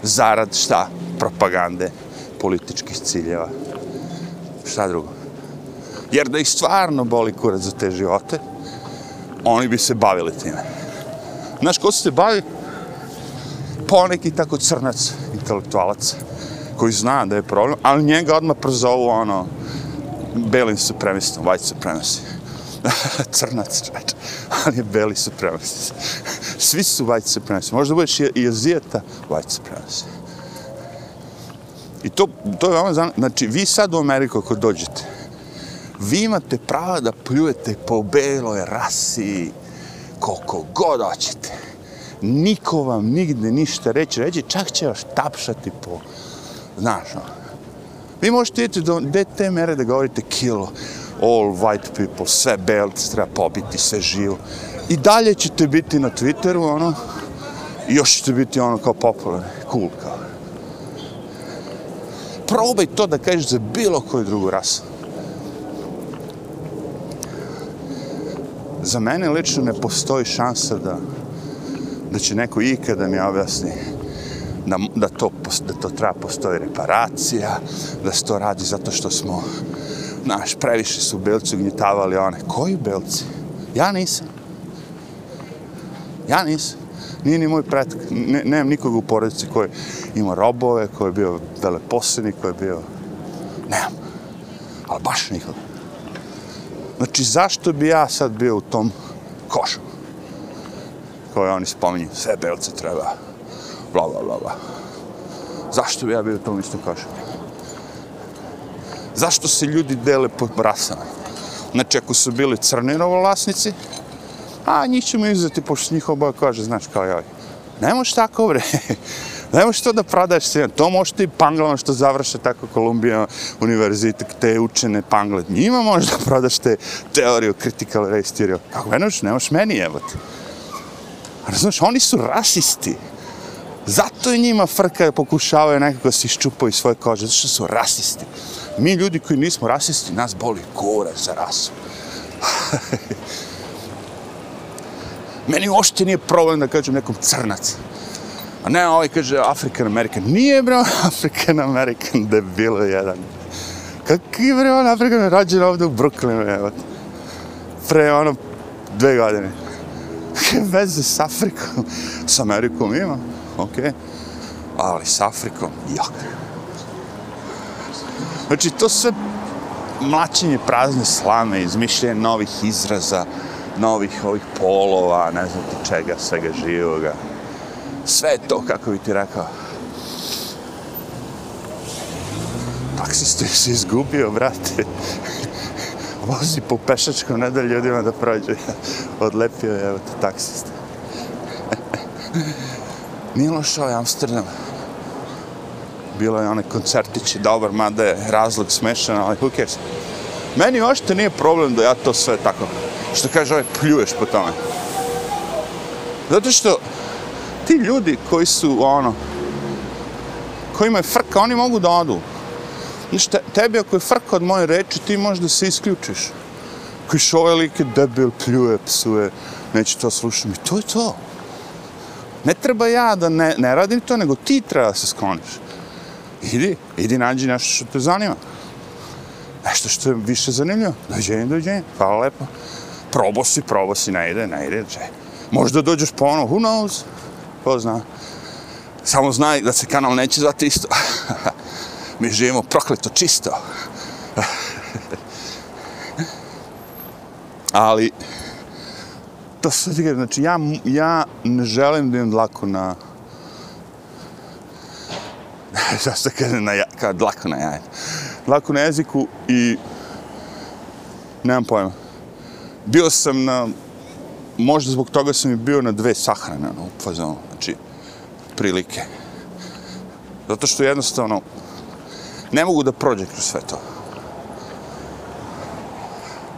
Zarad šta? Propagande političkih ciljeva. Šta drugo? Jer da ih stvarno boli kurac za te živote, oni bi se bavili time. Znaš, ko se bavi? Poneki tako crnac, intelektualac, koji zna da je problem, ali njega odmah prozovu ono, belim supremistom, white supremacy. Crnac, čovječ. Ali je beli supremacy. Svi su white supremacy. Možda budeš i i azijeta white supremacy. I to, to je vama zanimljivo. Znači, vi sad u Ameriku ako dođete, vi imate prava da pljujete po beloj rasi koliko god hoćete. Niko vam nigde ništa reći. Reći, čak će vas tapšati po, znaš, no. Vi možete ideti do de te mere da govorite kill all white people, sve belce treba pobiti, sve živo. I dalje ćete biti na Twitteru, ono, još ćete biti ono kao popularni, cool kao. Probaj to da kažeš za bilo koju drugu rasu. Za mene lično ne postoji šansa da, da će neko ikada mi objasni da, da, to, da to treba postoji reparacija, da se to radi zato što smo, znaš, previše su belci ugnjetavali one. Koji belci? Ja nisam. Ja nisam. Nije ni moj pretak. Ne, nemam nikoga u porodici koji ima robove, koji je bio veleposljednik, koji je bio... Nemam. Ali baš nikoga. Znači, zašto bi ja sad bio u tom košu? Koje oni spominju, sve belce treba, bla, bla, bla, bla. Zašto bi ja bio u tom istom košu? Zašto se ljudi dele po rasama? Znači, ako su bili crni novovlasnici, a njih ćemo izuzeti, pošto njihova boja kaže, znaš, kao joj. Ne možeš tako, bre. Ne možeš to da prodaješ sve. To možeš ti panglama što završe tako Kolumbija univerzitet, te učene pangle. Njima možeš da prodaš te teoriju critical race theory. Kako ne možeš, ne možeš meni jebati. Razumiješ, oni su rasisti. Zato i njima frka pokušavaju nekako se iščupaju iz svoje kože, zato što su rasisti. Mi ljudi koji nismo rasisti, nas boli kura za rasu. Meni uopšte nije problem da kažem nekom crnac. A ne, ovaj kaže African American. Nije, bro, African American, debilo jedan. Kakvi, bre, on African rađen ovde u Brooklynu, evo. Pre, ono, dve godine. Kakve veze s Afrikom? S Amerikom ima, okej. Okay. Ali s Afrikom, jak. Znači, to sve mlačenje prazne slame, izmišljanje novih izraza, novih ovih polova, ne znam ti čega, svega živoga. Sve to, kako bi ti rekao. Taksista se izgubio, brate. Vozi po pešačkom, ne da ljudima da prođe. Odlepio je, evo te, taksista. Nije loš ovaj Amsterdam. Bilo je onaj koncertić dobar, mada je razlog smešan, ali who cares. Meni ošte nije problem da ja to sve tako, što kaže ovaj, pljuješ po tome. Zato što ti ljudi koji su, ono, kojima je frka, oni mogu da odu. Znaš, te, tebi ako je frka od moje reči, ti možeš da se isključiš. Kojiš ovaj lik je debil, pljuje, psuje, neće to slušati. I to je to. Ne treba ja da ne, ne radim to, nego ti treba da se skloniš. Idi, idi nađi nešto što te zanima. Nešto što je više zanimljivo. Dođenje, dođenje. Hvala lepo. Probao si, probao si, ne ide, ne ide. Če. Možda dođeš ponovo, who knows? Ko zna. Samo znaj da se kanal neće zvati isto. Mi živimo prokleto čisto. Ali, to se ti znači ja, ja ne želim da imam dlaku na... Šta se kaže na ja, kao dlaku na jajetu. Dlaku na jeziku i... Nemam pojma. Bio sam na... Možda zbog toga sam i bio na dve sahrane, ono, u fazonu, znači, prilike. Zato što jednostavno, ne mogu da prođe kroz sve to.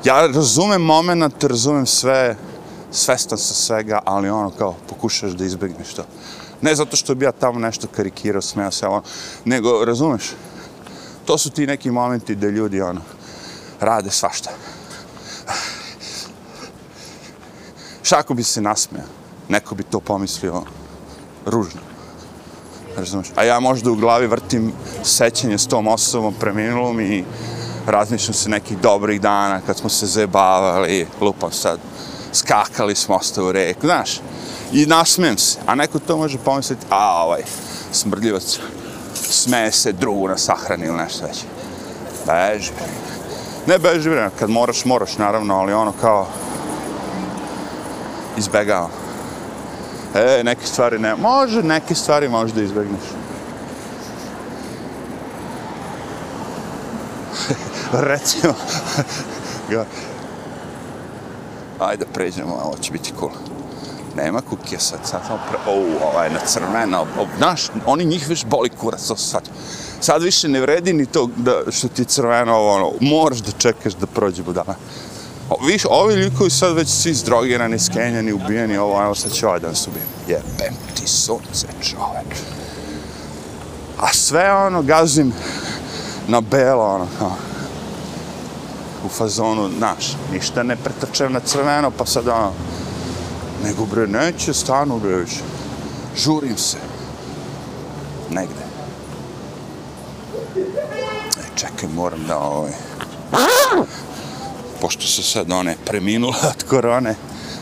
Ja razumem moment, razumem sve, svestan sa svega, ali ono kao pokušaš da izbegneš to. Ne zato što bi ja tamo nešto karikirao, smeo se, ono, nego razumeš, to su ti neki momenti da ljudi ono, rade svašta. Šta ako bi se nasmeo? Neko bi to pomislio ružno. Razumeš? A ja možda u glavi vrtim sećanje s tom osobom preminulom i razmišljam se nekih dobrih dana kad smo se zebavali, lupam sad, skakali smo osta u reku, znaš, i nasmijem se, a neko to može pomisliti, a ovaj, smrdljivac, smeje se drugu na sahrani ili nešto već. Beži, bre. Ne beži bre, kad moraš, moraš naravno, ali ono kao izbegao. E, neke stvari ne, može, neke stvari možeš da izbegneš. Recimo, ga, ajde pređemo, ovo će biti cool. Nema kukija sad, sad samo pre... O, ovaj na crveno, znaš, oni njih više boli kurac, to sad. Sad više ne vredi ni to da, što ti je crveno, ovo, ono, moraš da čekaš da prođe budala. Viš, ovi likovi sad već svi zdrogirani, skenjani, ubijeni, ovo, evo sad će ovaj da nas. Jebem ti sunce, čovek. A sve ono gazim na belo, ono, kao, u fazonu, znaš, ništa ne pretrčem na crveno, pa sad ono, nego bre, neće stanu bre više. Žurim se. Negde. E, čekaj, moram da ovaj... Pošto se sad one preminula od korone,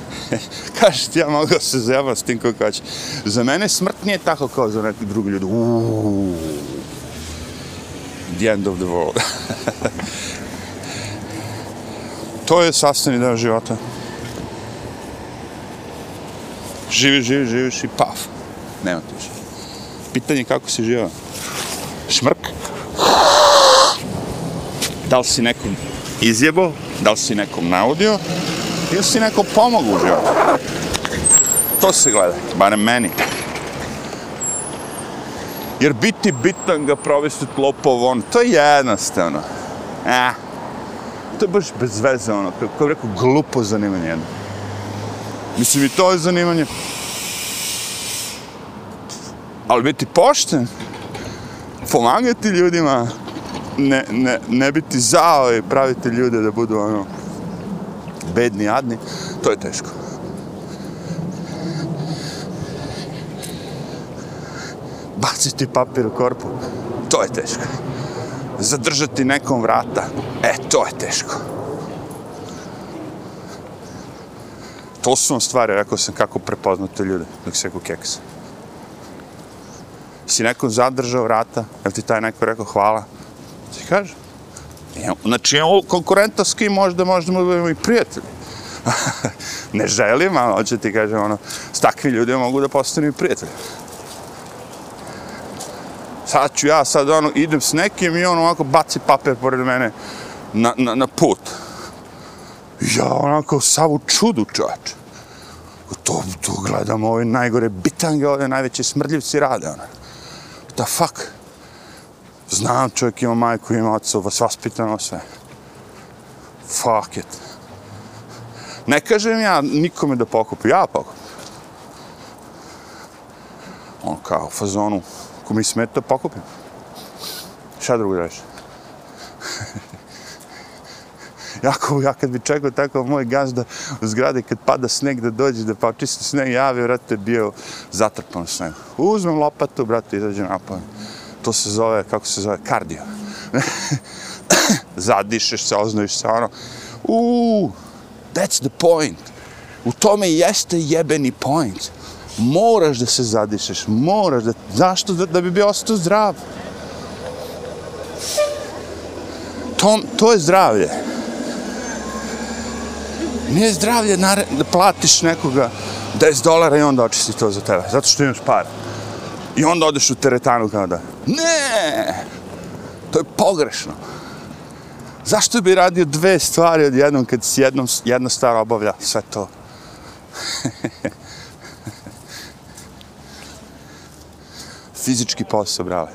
kažeš ti ja mogu se zajebati s tim ko kaže. Za mene smrt nije tako kao za neki drugi ljudi. Uuuu. The end of the world. to je sastavni deo života. Živiš, živiš, živiš i paf. Nema ti više. Pitanje kako si živao. Šmrk. Da li si nekom izjebo, da li si nekom naudio, ili si nekom pomogu u životu. To se gleda, barem meni. Jer biti bitan ga provesti lopov on, to je jednostavno. Eh, to je baš bez veze ono, kako bih rekao, glupo zanimanje jedno. Mislim, i to je zanimanje. Ali biti pošten, pomagati ljudima, ne, ne, ne biti zao i praviti ljude da budu ono, bedni, jadni, to je teško. Baciti papir u korpu, to je teško. Zadržati nekom vrata, e, to je teško. To su vam stvari, rekao sam, kako prepoznate ljude dok se keksa. Si nekom zadržao vrata, jel ti taj neko rekao hvala? Ti kažem. Znači, imamo konkurenta s kim možda, možemo budemo i prijatelji. ne želim, ali hoće ti kažem, ono, s takvim ljudima mogu da postanu i prijatelji. Sad ću ja, sad ono, idem s nekim i on ovako baci papir pored mene na, na, na put. Ja onako sav u čudu čovječ. To, to gledam ove najgore bitange, ove najveće smrdljivci rade. Ono. Da fuck. Znam čovjek ima majku, ima oca, vas vaspitano sve. Fuck it. Ne kažem ja nikome da pokupi, ja pokupi. On kao u fazonu, ko mi smeta, pokupim. Šta drugo da reći? jako, ja kad bi čekao tako moj gazda u zgradi, kad pada sneg da dođe da pa čisti sneg, ja bi, vrate, bio zatrpan sneg. Uzmem lopatu, brate, izađem napavim. To se zove, kako se zove, kardio. Zadišeš se, oznojiš se, ono. Uuu, that's the point. U tome jeste jebeni point. Moraš da se zadišeš, moraš da... Zašto? Da, da bi bio ostao zdrav. To, to je zdravlje. Nije zdravlje da platiš nekoga 10 dolara i onda očisti to za tebe, zato što imaš para. I onda odeš u teretanu kao da, ne, to je pogrešno. Zašto bi radio dve stvari od jednom kad si jednom, jedna stvar obavlja sve to? Fizički posao, brale.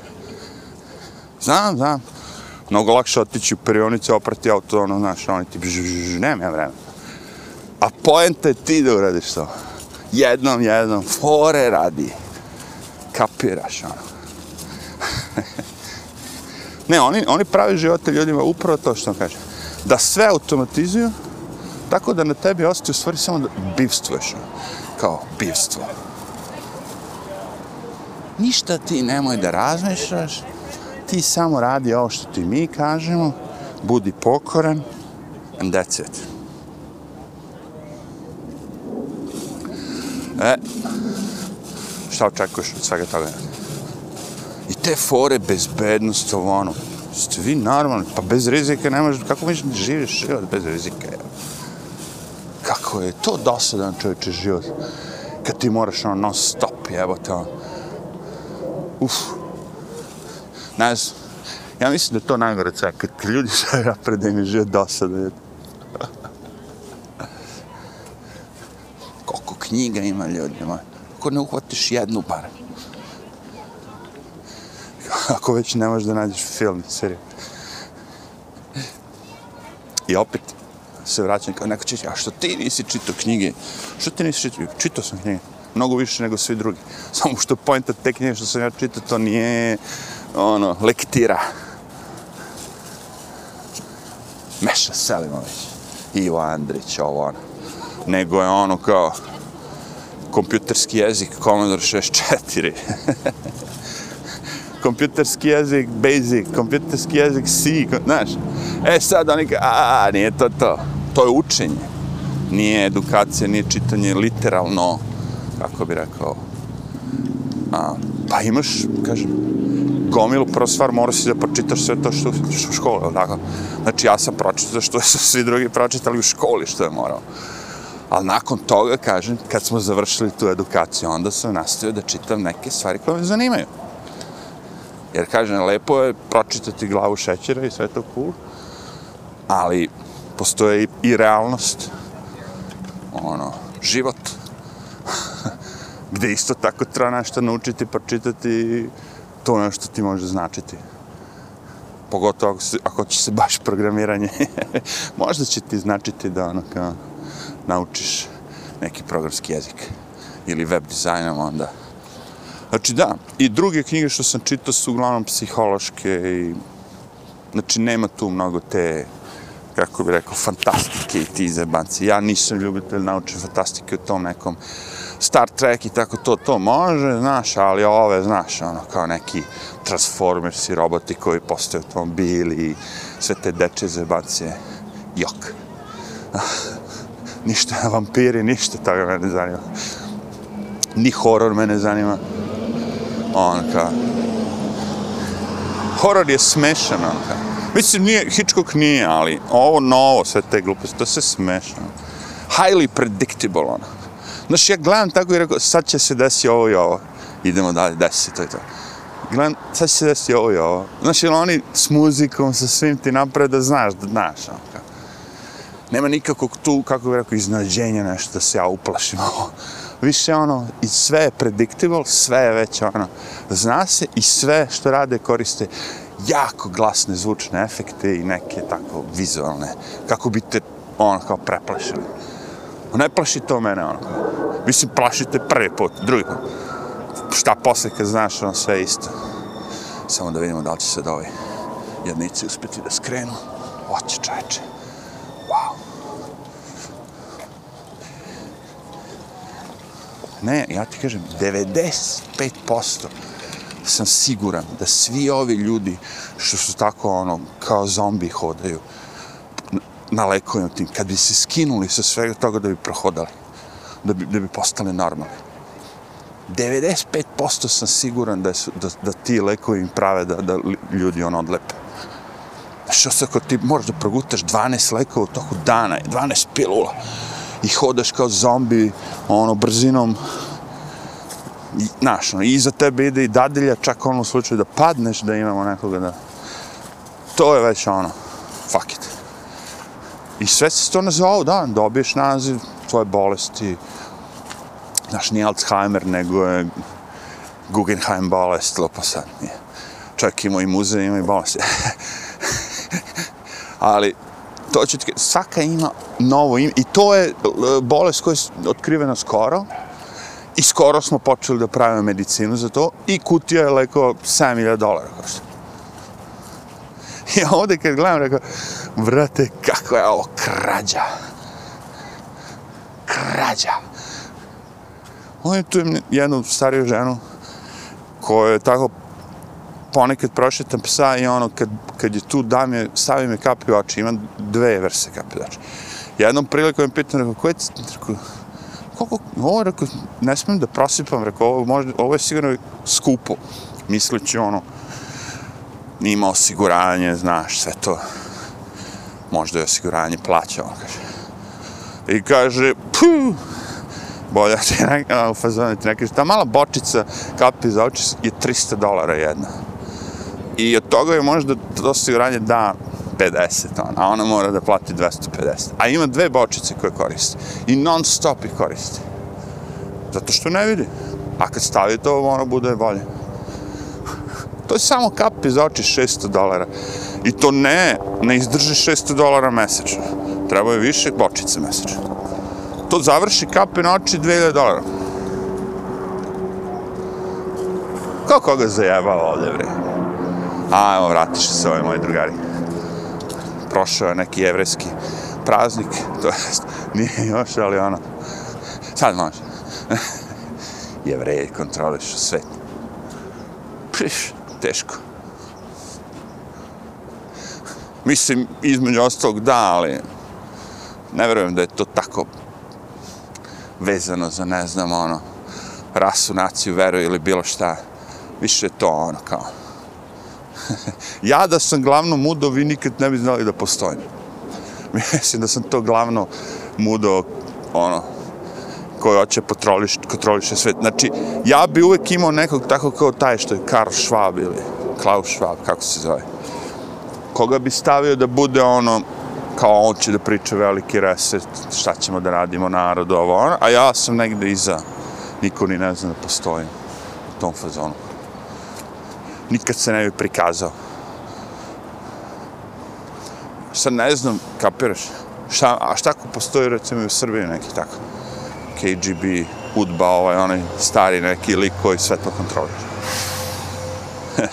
Znam, znam. Mnogo lakše otići u perionicu, oprati auto, ono, znaš, oni ti bžž, nema ja vremena. A poenta je ti da uradiš to. Jednom, jednom, fore radi. Kapiraš, ono. ne, oni, oni pravi živote ljudima upravo to što kaže. Da sve automatizuju, tako da na tebi ostaju stvari samo da bivstvuješ. Ono. Kao bivstvo. Ništa ti nemoj da razmišljaš, ti samo radi ovo što ti mi kažemo, budi pokoran, and that's it. E, šta očekuješ od svega toga? I te fore bezbednost, ovo ono, Ste vi normalni, pa bez rizika ne možeš, kako misliš da živiš život bez rizika? Je? Kako je to dosadan čovječe život? Kad ti moraš ono non stop, jebote, ono. Uf. Ne znam. Ja mislim da je to najgore sve, kad, ti ljudi sve napred da im je život dosadan. Koliko knjiga ima ljudi ljudima ako ne uhvatiš jednu bar? Ako već ne možeš da nađeš film, seriju. I opet se vraćam kao neko će, a što ti nisi čitao knjige? Što ti nisi čitao? Čitao sam knjige. Mnogo više nego svi drugi. Samo što pojenta te knjige što sam ja čitao, to nije ono, lektira. Meša Selimović, Ivo Andrić, ovo ono. Nego je ono kao kompjuterski jezik Commodore 64. kompjuterski jezik Basic, kompjuterski jezik C, znaš. E sad oni ka, a, nije to to. To je učenje. Nije edukacija, nije čitanje literalno, kako bi rekao. A, pa imaš, kažem, gomilu, prva stvar, mora si da pročitaš sve to što, što u školi, tako? Znači, ja sam pročitao što su svi drugi pročitali u školi, što je morao. Ali nakon toga, kažem, kad smo završili tu edukaciju, onda sam nastavio da čitam neke stvari koje me zanimaju. Jer, kažem, lepo je pročitati glavu šećera i sve to cool, ali postoje i, realnost, ono, život, gde isto tako treba nešto naučiti, pročitati, to nešto ti može značiti. Pogotovo ako, se, ako će se baš programiranje, možda će ti značiti da ono kao naučiš neki programski jezik ili web dizajnom onda. Znači da, i druge knjige što sam čitao su uglavnom psihološke i znači nema tu mnogo te kako bi rekao, fantastike i ti zebanci. Ja nisam ljubitelj naučne fantastike u tom nekom Star Trek i tako to, to može, znaš, ali ove, znaš, ono, kao neki Transformers i roboti koji postaju automobili i sve te deče zebancije. Jok ništa, vampiri, ništa toga me ne zanima. Ni horor me ne zanima. On kao... Horor je smešan, on kao. Mislim, nije, Hitchcock nije, ali ovo novo, sve te gluposti, to se smešno. Highly predictable, ono. Znaš, ja gledam tako i rekao, sad će se desi ovo i ovo. Idemo dalje, desi se to i to. Gledam, sad će se desi ovo i ovo. Znaš, ili oni s muzikom, sa svim ti napred da znaš, da znaš, ono, kao. Nema nikakvog tu, kako bih rekao, iznađenja nešto da se ja uplašim ovo. Više ono, i sve je predictable, sve je već ono, zna se i sve što rade koriste jako glasne zvučne efekte i neke tako vizualne, kako bi te ono kao preplašili. Ne plaši to mene ono. Mislim, plašite prvi put, drugi put. Šta posle kad znaš ono sve isto. Samo da vidimo da li će se ovi jednici uspjeti da skrenu. Oće čoveče. Ne, ja ti kažem, 95% sam siguran da svi ovi ljudi što su tako ono kao zombi hodaju na lekovima tim, kad bi se skinuli sa svega toga da bi prohodali, da bi, da bi postali normalni. 95% sam siguran da, su, da, da ti lekovi im prave da, da ljudi ono odlepe. Što se ako ti moraš da progutaš 12 lekova u toku dana, 12 pilula i hodaš kao zombi ono brzinom i, znaš, ono, iza tebe ide i dadilja, čak ono u slučaju da padneš, da imamo nekoga da... To je već ono, fuck it. I sve se to nazvao, da, dobiješ naziv tvoje bolesti, znaš, nije Alzheimer, nego je Guggenheim bolest, lopo sad nije. Čak ima i muzej, ima i bolesti. Ali, to ću ti, svaka ima novo ime, i to je e, bolest koja je otkrivena skoro, I skoro smo počeli da pravimo medicinu za to i kutija je leko 7000 dolara košta. I ovde kad gledam, rekao, vrate, kako je ovo krađa. Krađa. On tu jednu stariju ženu koja je tako ponekad prošetam psa i ono, kad, kad je tu dam je, stavim me kapi u oči, ima dve vrste kapi u oči. Jednom prilikom je pitan, rekao, koje rekao, koliko, ovo, rekao, ne smijem da prosipam, rekao, ovo, možda, ovo je sigurno skupo, misleći ono, ima osiguranje, znaš, sve to. Možda je osiguranje plaća, on kaže. I kaže, puh, bolja ti neka, u fazonu ti neka, ta mala bočica kapi za oči je 300 dolara jedna. I od toga je možda to osiguranje da 50, on, a ona mora da plati 250. A ima dve bočice koje koristi. I non stop ih koristi. Zato što ne vidi. A kad stavi to, ono bude bolje. To je samo kapi za oči 600 dolara. I to ne, ne izdrži 600 dolara mesečno. Treba je više bočice mesečno. To završi kapi na oči 2000 dolara. Kako ga zajebava ovdje, bre? A, evo, vratiš se ovaj moje drugari. Prošao je neki jevrejski praznik, to jest, nije još, ali ono, sad može. Jevreji kontrolišu svet. Priš, teško. Mislim, između ostalog da, ali ne verujem da je to tako vezano za, ne znam, ono, rasu, naciju, veru ili bilo šta. Više je to ono, kao. ja da sam glavno mudo, vi nikad ne bi znali da postojim. Mislim da sam to glavno mudo, ono, koji hoće kontroliš, kontroliše svet. Znači, ja bi uvek imao nekog tako kao taj što je Karl Schwab ili Klaus Schwab, kako se zove. Koga bi stavio da bude ono, kao on će da priča veliki reset, šta ćemo da radimo narodu, ovo ono, a ja sam negde iza, niko ni ne zna da postojim u tom fazonu. Nikad se ne bi prikazao. Sad ne znam, kapiraš, šta, a šta ako postoji recimo u Srbiji neki tako? KGB, Udba, ovaj, onaj stari neki lik koji sve to kontroliše.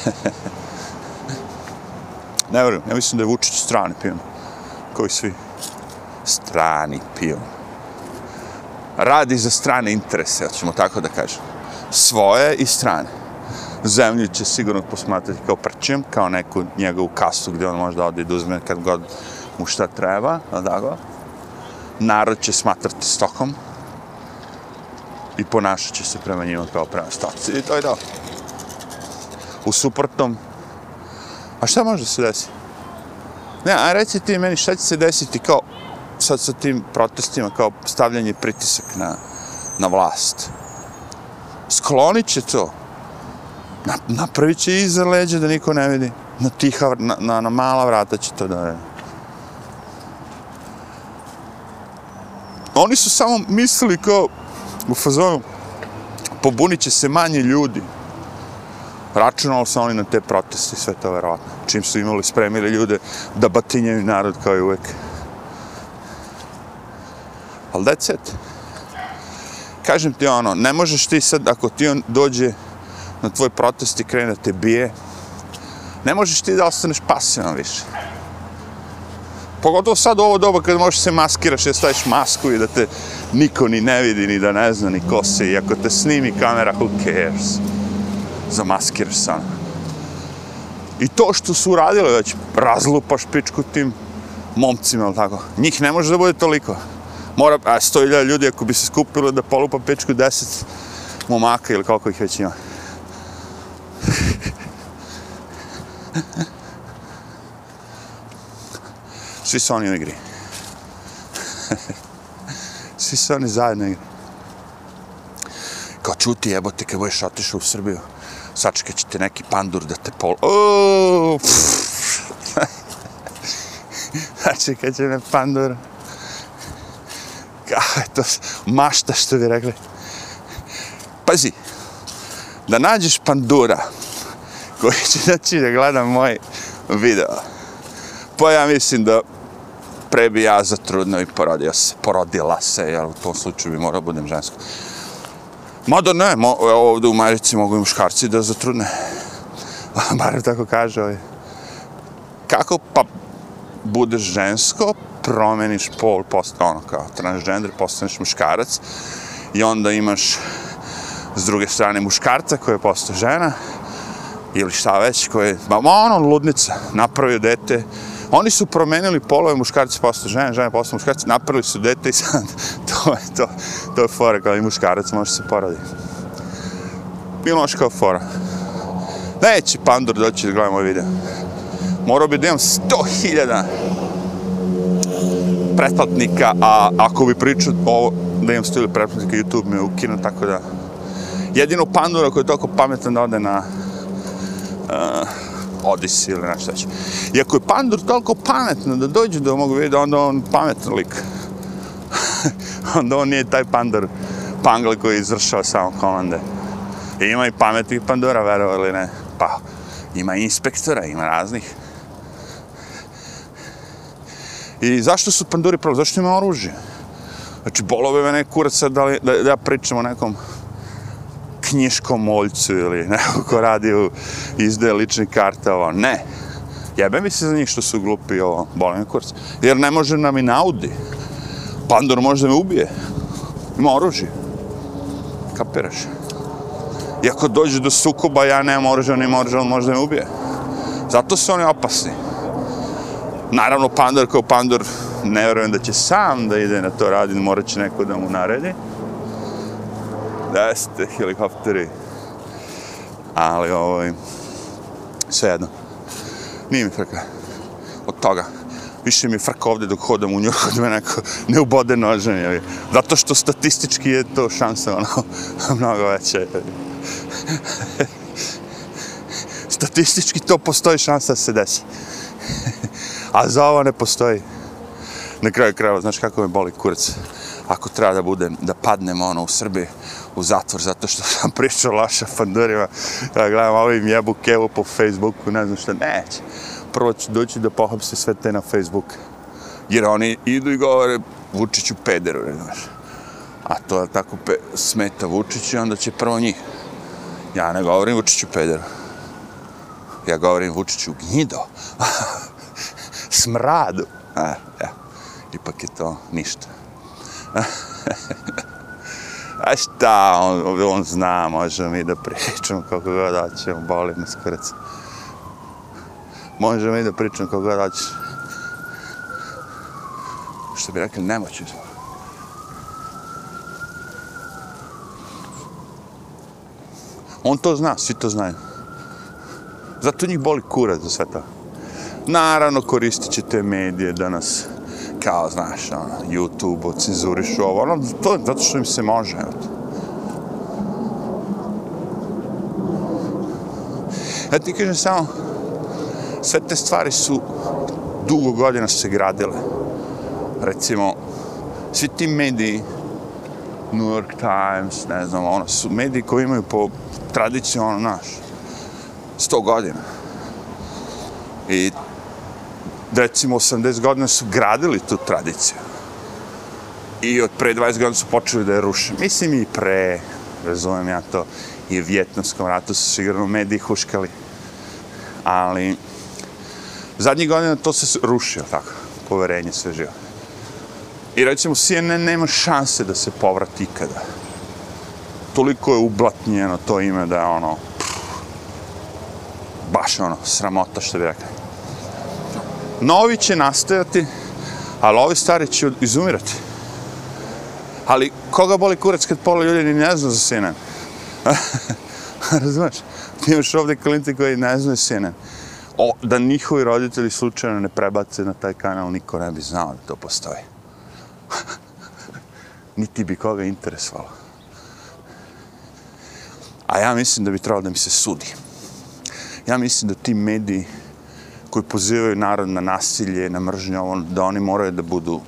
ne vjerujem, ja mislim da je Vučić strani pion. Koji svi strani pion. Radi za strane interese, ćemo tako da kažem. Svoje i strane. Zemlju će sigurno posmatrati kao prćem, kao neku njegovu kasu gdje on može da ode i da uzme kad god mu šta treba, da. Narod će smatrati stokom, i ponašat će se prema njima kao prema stoci. I to je to. U suprotnom, a šta može da se desi? Ne, a reci ti meni šta će se desiti kao sad sa tim protestima, kao stavljanje pritisak na, na vlast. Sklonit će to. Na, napravit će iza leđa da niko ne vidi. Na tiha, na, na, na mala vrata će to da radi. Oni su samo mislili kao, u fazonu pobunit će se manje ljudi. Računali su oni na te proteste i sve to verovatno. Čim su imali spremili ljude da batinjaju narod kao i uvek. Ali that's it. Kažem ti ono, ne možeš ti sad, ako ti on dođe na tvoj protest i krene da te bije, ne možeš ti da ostaneš pasivan više. Pogotovo sad u ovo doba kad možeš se maskiraš, da staviš masku i da te niko ni ne vidi, ni da ne zna, ni ko se. I ako te snimi kamera, who cares? Zamaskiraš sam. Ono. I to što su uradili, već razlupaš pičku tim momcima, ali tako. Njih ne može da bude toliko. Mora, a sto ljudi, ako bi se skupilo da polupa pičku deset momaka ili koliko ih već ima. Svi su oni u igri. Svi su oni zajedno igri. Kao čuti jebote kad budeš otišao u Srbiju, sačekat će te neki pandur da te pol... Oooo! Sačekat će me pandur. Kao je to mašta što bi rekli. Pazi, da nađeš pandura koji će doći da gleda moj video. Pa ja mislim da pre bi ja zatrudnio i porodio se, porodila se, jer u tom slučaju bi morao budem žensko. Mada ne, mo, ovdje u Marici mogu i muškarci da zatrudne. Bar tako kaže ovaj. Kako pa budeš žensko, promeniš pol, post, ono kao transgender, postaneš muškarac i onda imaš s druge strane muškarca koji je postao žena ili šta već, koje, je, ma ono, ludnica, napravio dete, Oni su promenili polove, muškarci postao žene, žene postao muškarci, napravili su dete i sad, to je to, to je fora, kao i muškarac može se poroditi. Bilo kao fora. Neće Pandur doći da gleda moj video. Morao bi da imam 100.000 pretplatnika, a ako bi pričao ovo, da imam 100.000 pretplatnika, YouTube me ukinu, tako da... Jedino Pandura koji je toliko pametan da ode na uh, ili nešto već. I ako je Pandur toliko pametno da dođe do mog videa, onda on pametan lik. onda on nije taj Pandur Pangle koji izvršava samo komande. I ima i pametnih Pandura, verovo ili ne. Pa, ima i inspektora, ima raznih. I zašto su Panduri pravo? Zašto ima oružje? Znači, bolo bi me ne kurac sad da, li, da, da ja pričam o nekom knjiškom moljcu ili neko ko radi u izdaje ličnih karta, ovo. Ne. Jebe mi se za njih što su glupi, ovo, boli kurs. kurac. Jer ne može nam i naudi. Pandor može da me ubije. Ima oružje. Kapiraš? I ako dođe do sukoba, ja nemam oružje, on ima oružje, on može da me ubije. Zato su oni opasni. Naravno, Pandor kao Pandor, ne vjerujem da će sam da ide na to raditi, morat će neko da mu naredi. Da ste helikopteri. Ali, ovaj, sve jedno. Nije mi frka. Od toga. Više mi je frka ovdje dok hodam u Njurku da me neko ne ubode nožem. jel? Zato što statistički je to šansa ono, mnogo veća. Jevi. Statistički to postoji šansa da se desi. A za ovo ne postoji. Na kraju krajeva, znaš kako me boli kurac. Ako treba da budem, da padnem ono u Srbiji, u zatvor, zato što sam pričao laša fandurima, ja gledam ovim jebu kevu po Facebooku, ne znam šta, neće. Prvo ću doći da pohapse sve te na Facebook. Jer oni idu i govore Vučiću pederu, ne znaš. A to je tako pe, smeta Vučiću, onda će prvo njih. Ja ne govorim Vučiću pederu. Ja govorim Vučiću gnjido. Smradu. A, ja. Ipak je to ništa. A šta, on, on zna, možemo mi da pričamo kako god hoćemo, boli me skrc. Možemo mi da pričamo kako god hoćeš. Što bi rekli, nemoćni smo. On to zna, svi to znaju. Zato njih boli kurac za sve to. Naravno, koristit će te medije da nas kao, znaš, ono, YouTube, cenzurišu ovo, ono, to je zato što im se može, evo. Ja ti kažem samo, sve te stvari su dugo godina se gradile. Recimo, svi ti mediji, New York Times, ne znam, ono, su mediji koji imaju po tradiciju, ono, naš, 100 godina. Recimo 80 godina su gradili tu tradiciju. I od pre 20 godina su počeli da je ruše. Mislim i pre, razumem ja to, i u Vjetnamskom ratu su sigurno mediji huškali. Ali, zadnjih godina to se rušio, tako, poverenje sve živo. I recimo, CNN nema šanse da se povrati ikada. Toliko je ublatnjeno to ime da je ono, pff, baš ono, sramota što bi rekao novi će nastajati, ali ovi stari će izumirati. Ali koga boli kurac kad pola ljudi ni ne zna za CNN? Razumeš? Ti imaš ovdje klinci koji ne znaju CNN. O, da njihovi roditelji slučajno ne prebace na taj kanal, niko ne bi znao da to postoji. Niti bi koga interesovalo. A ja mislim da bi trebalo da mi se sudi. Ja mislim da ti mediji koji pozivaju narod na nasilje, na mržnje, on, da oni moraju da budu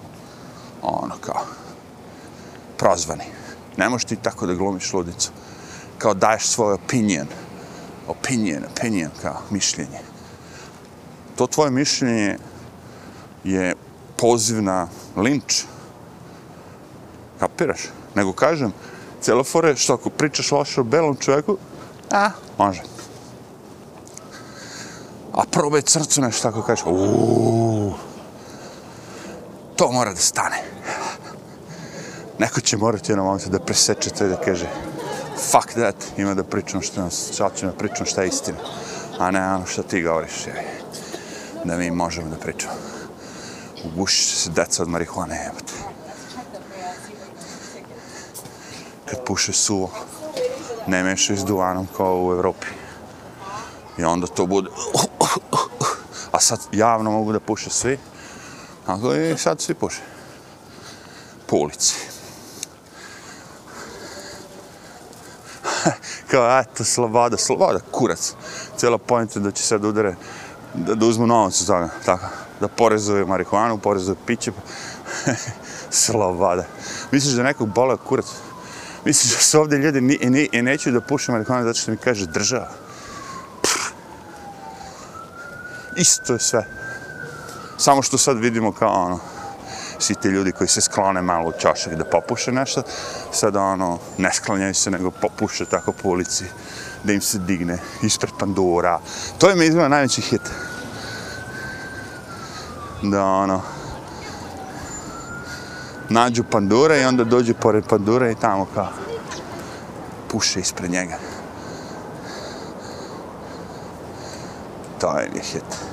ono kao prozvani. Ne možeš ti tako da glumiš ludicu. Kao daješ svoj opinion. Opinion, opinion, kao mišljenje. To tvoje mišljenje je poziv na linč. Kapiraš? Nego kažem, celofore, što ako pričaš loše o belom čovjeku, a, može a probaj crcu nešto tako kažeš, uuuu, to mora da stane. Neko će morati jednom momentu da preseče to i da kaže, fuck that, ima da pričam što nas, sad ću da pričam šta je istina, a ne ono što ti govoriš, je, da mi možemo da pričamo. Ugušit će se deca od marihuane, jebate. Kad puše suvo, ne mešaju s duvanom kao u Evropi. I onda to bude... A sad javno mogu da puše svi. Tako i sad svi puše. Po ulici. Kao, eto, sloboda, sloboda, kurac. Cijela pojenta da će sad udare, da, da uzmu novac od toga, tako. Da porezuju marihuanu, porezuju piće. sloboda. Misliš da nekog bole kurac? Misliš da su ovdje ljudi ni, ni, i neću da pušem marihuanu zato što mi kaže država? Pff. Isto je sve. Samo što sad vidimo kao ono, svi ti ljudi koji se sklone malo u čašak da popuše nešto, sad ono, ne sklanjaju se, nego popuše tako po ulici, da im se digne ispred Pandora. To je mi izgleda najveći hit. Da ono, nađu Pandura i onda dođu pored Pandura i tamo kao puše ispred njega. To je mi hit.